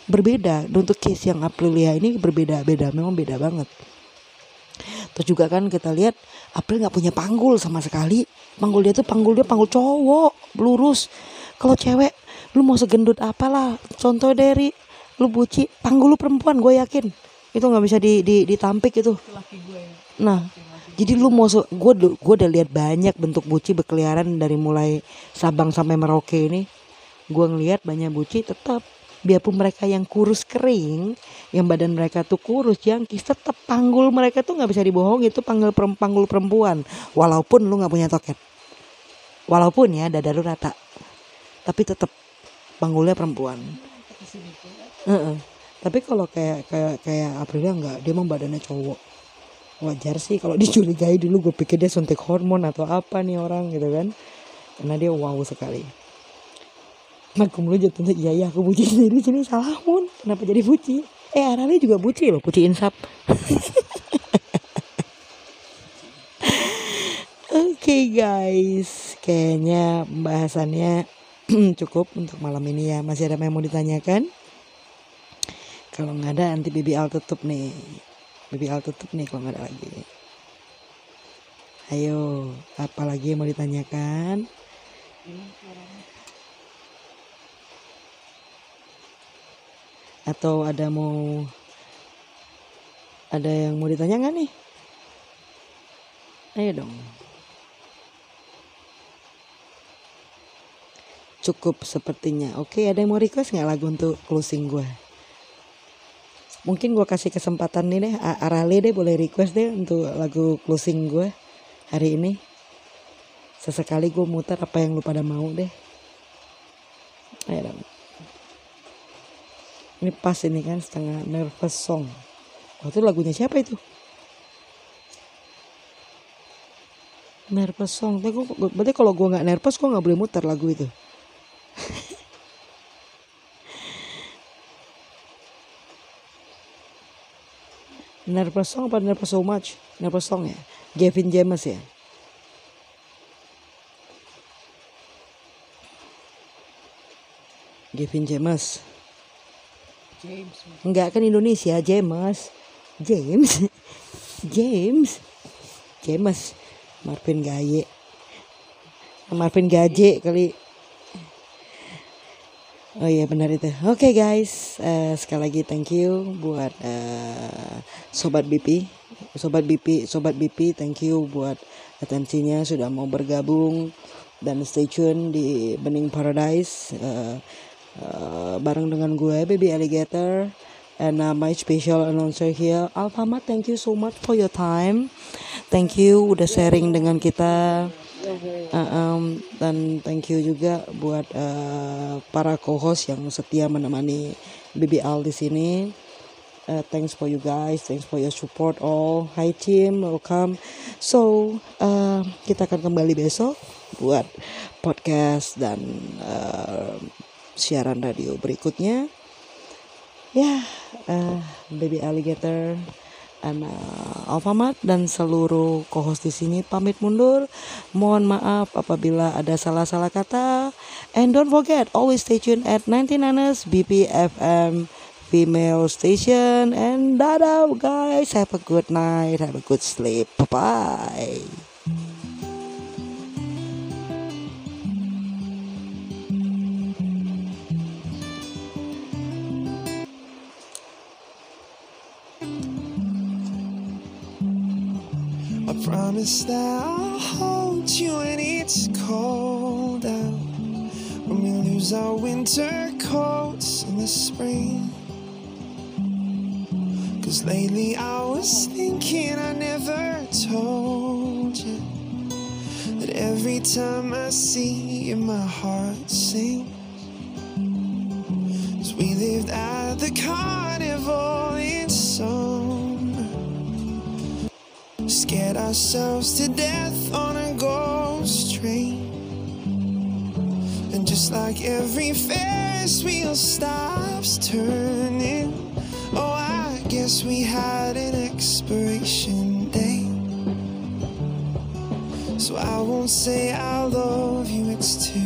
berbeda. Untuk case yang Aprilia ini berbeda-beda memang beda banget. Terus juga kan kita lihat April nggak punya panggul sama sekali. Panggul dia tuh panggul dia panggul cowok lurus. Kalau cewek lu mau segendut apalah. Contoh dari lu buci panggul lu perempuan gue yakin itu nggak bisa di, di ditampik itu. Nah jadi lu mau gue gue udah lihat banyak bentuk buci berkeliaran dari mulai Sabang sampai Merauke ini. Gue ngelihat banyak buci tetap biarpun mereka yang kurus kering yang badan mereka tuh kurus jangkis tetap panggul mereka tuh nggak bisa dibohong itu panggul panggul perempuan. Walaupun lu nggak punya toket. Walaupun ya dada lu rata. Tapi tetap panggulnya perempuan. Heeh. Tapi kalau kayak kayak kayak Aprilia nggak dia emang badannya cowok. Wajar sih kalau dicurigai dulu gue pikir dia suntik hormon atau apa nih orang gitu kan. Karena dia wow sekali. Aku mulu jatuhnya iya iya aku buci sendiri sini salah mun. Kenapa jadi buci eh Arali juga buci loh buci insap. Oke guys, kayaknya pembahasannya cukup untuk malam ini ya. Masih ada yang mau ditanyakan? Kalau nggak ada nanti Bibi Al tutup nih. Bibi Al tutup nih kalau nggak ada lagi. Ayo, apa lagi yang mau ditanyakan? Atau ada mau ada yang mau ditanya nggak nih? Ayo dong. Cukup sepertinya. Oke, ada yang mau request nggak lagu untuk closing gue? Mungkin gue kasih kesempatan nih deh, Arale deh boleh request deh untuk lagu closing gue hari ini. Sesekali gue muter apa yang lu pada mau deh. Ayo dong. Ini pas ini kan setengah nervous song. Oh, itu lagunya siapa itu? Nervous song. Berarti kalau gue nggak nervous, gue nggak boleh muter lagu itu. nervous song apa nervous so much? Nervous song ya. Gavin James ya. Gavin James. Enggak kan Indonesia, James. James. James. James. Marvin Gaye. Marvin Gaje kali. Oh iya benar itu. Oke guys, eh, sekali lagi thank you buat eh, sobat BP, sobat BP, sobat BP, thank you buat atensinya sudah mau bergabung. Dan stay tune di Bening Paradise uh, uh, bareng dengan gue Baby Alligator. And uh, my special announcer here Alfamart. Thank you so much for your time. Thank you udah sharing dengan kita Uh, um, dan thank you juga buat uh, para co-host yang setia menemani BBL di sini. Uh, thanks for you guys, thanks for your support all. Hi team, welcome. So uh, kita akan kembali besok buat podcast dan uh, siaran radio berikutnya. Ya, uh, baby alligator. Ana Alfamart dan seluruh co-host di sini pamit mundur. Mohon maaf apabila ada salah-salah kata. And don't forget, always stay tuned at 99ers BPFM female station. And dadah guys, have a good night, have a good sleep. Bye-bye. I promise that I'll hold you when it's cold out. When we lose our winter coats in the spring. Cause lately I was thinking I never told you that every time I see you, my heart sings. Cause we lived at the carnival Scared ourselves to death on a ghost train. And just like every Ferris wheel stops turning, oh, I guess we had an expiration date. So I won't say I love you, it's too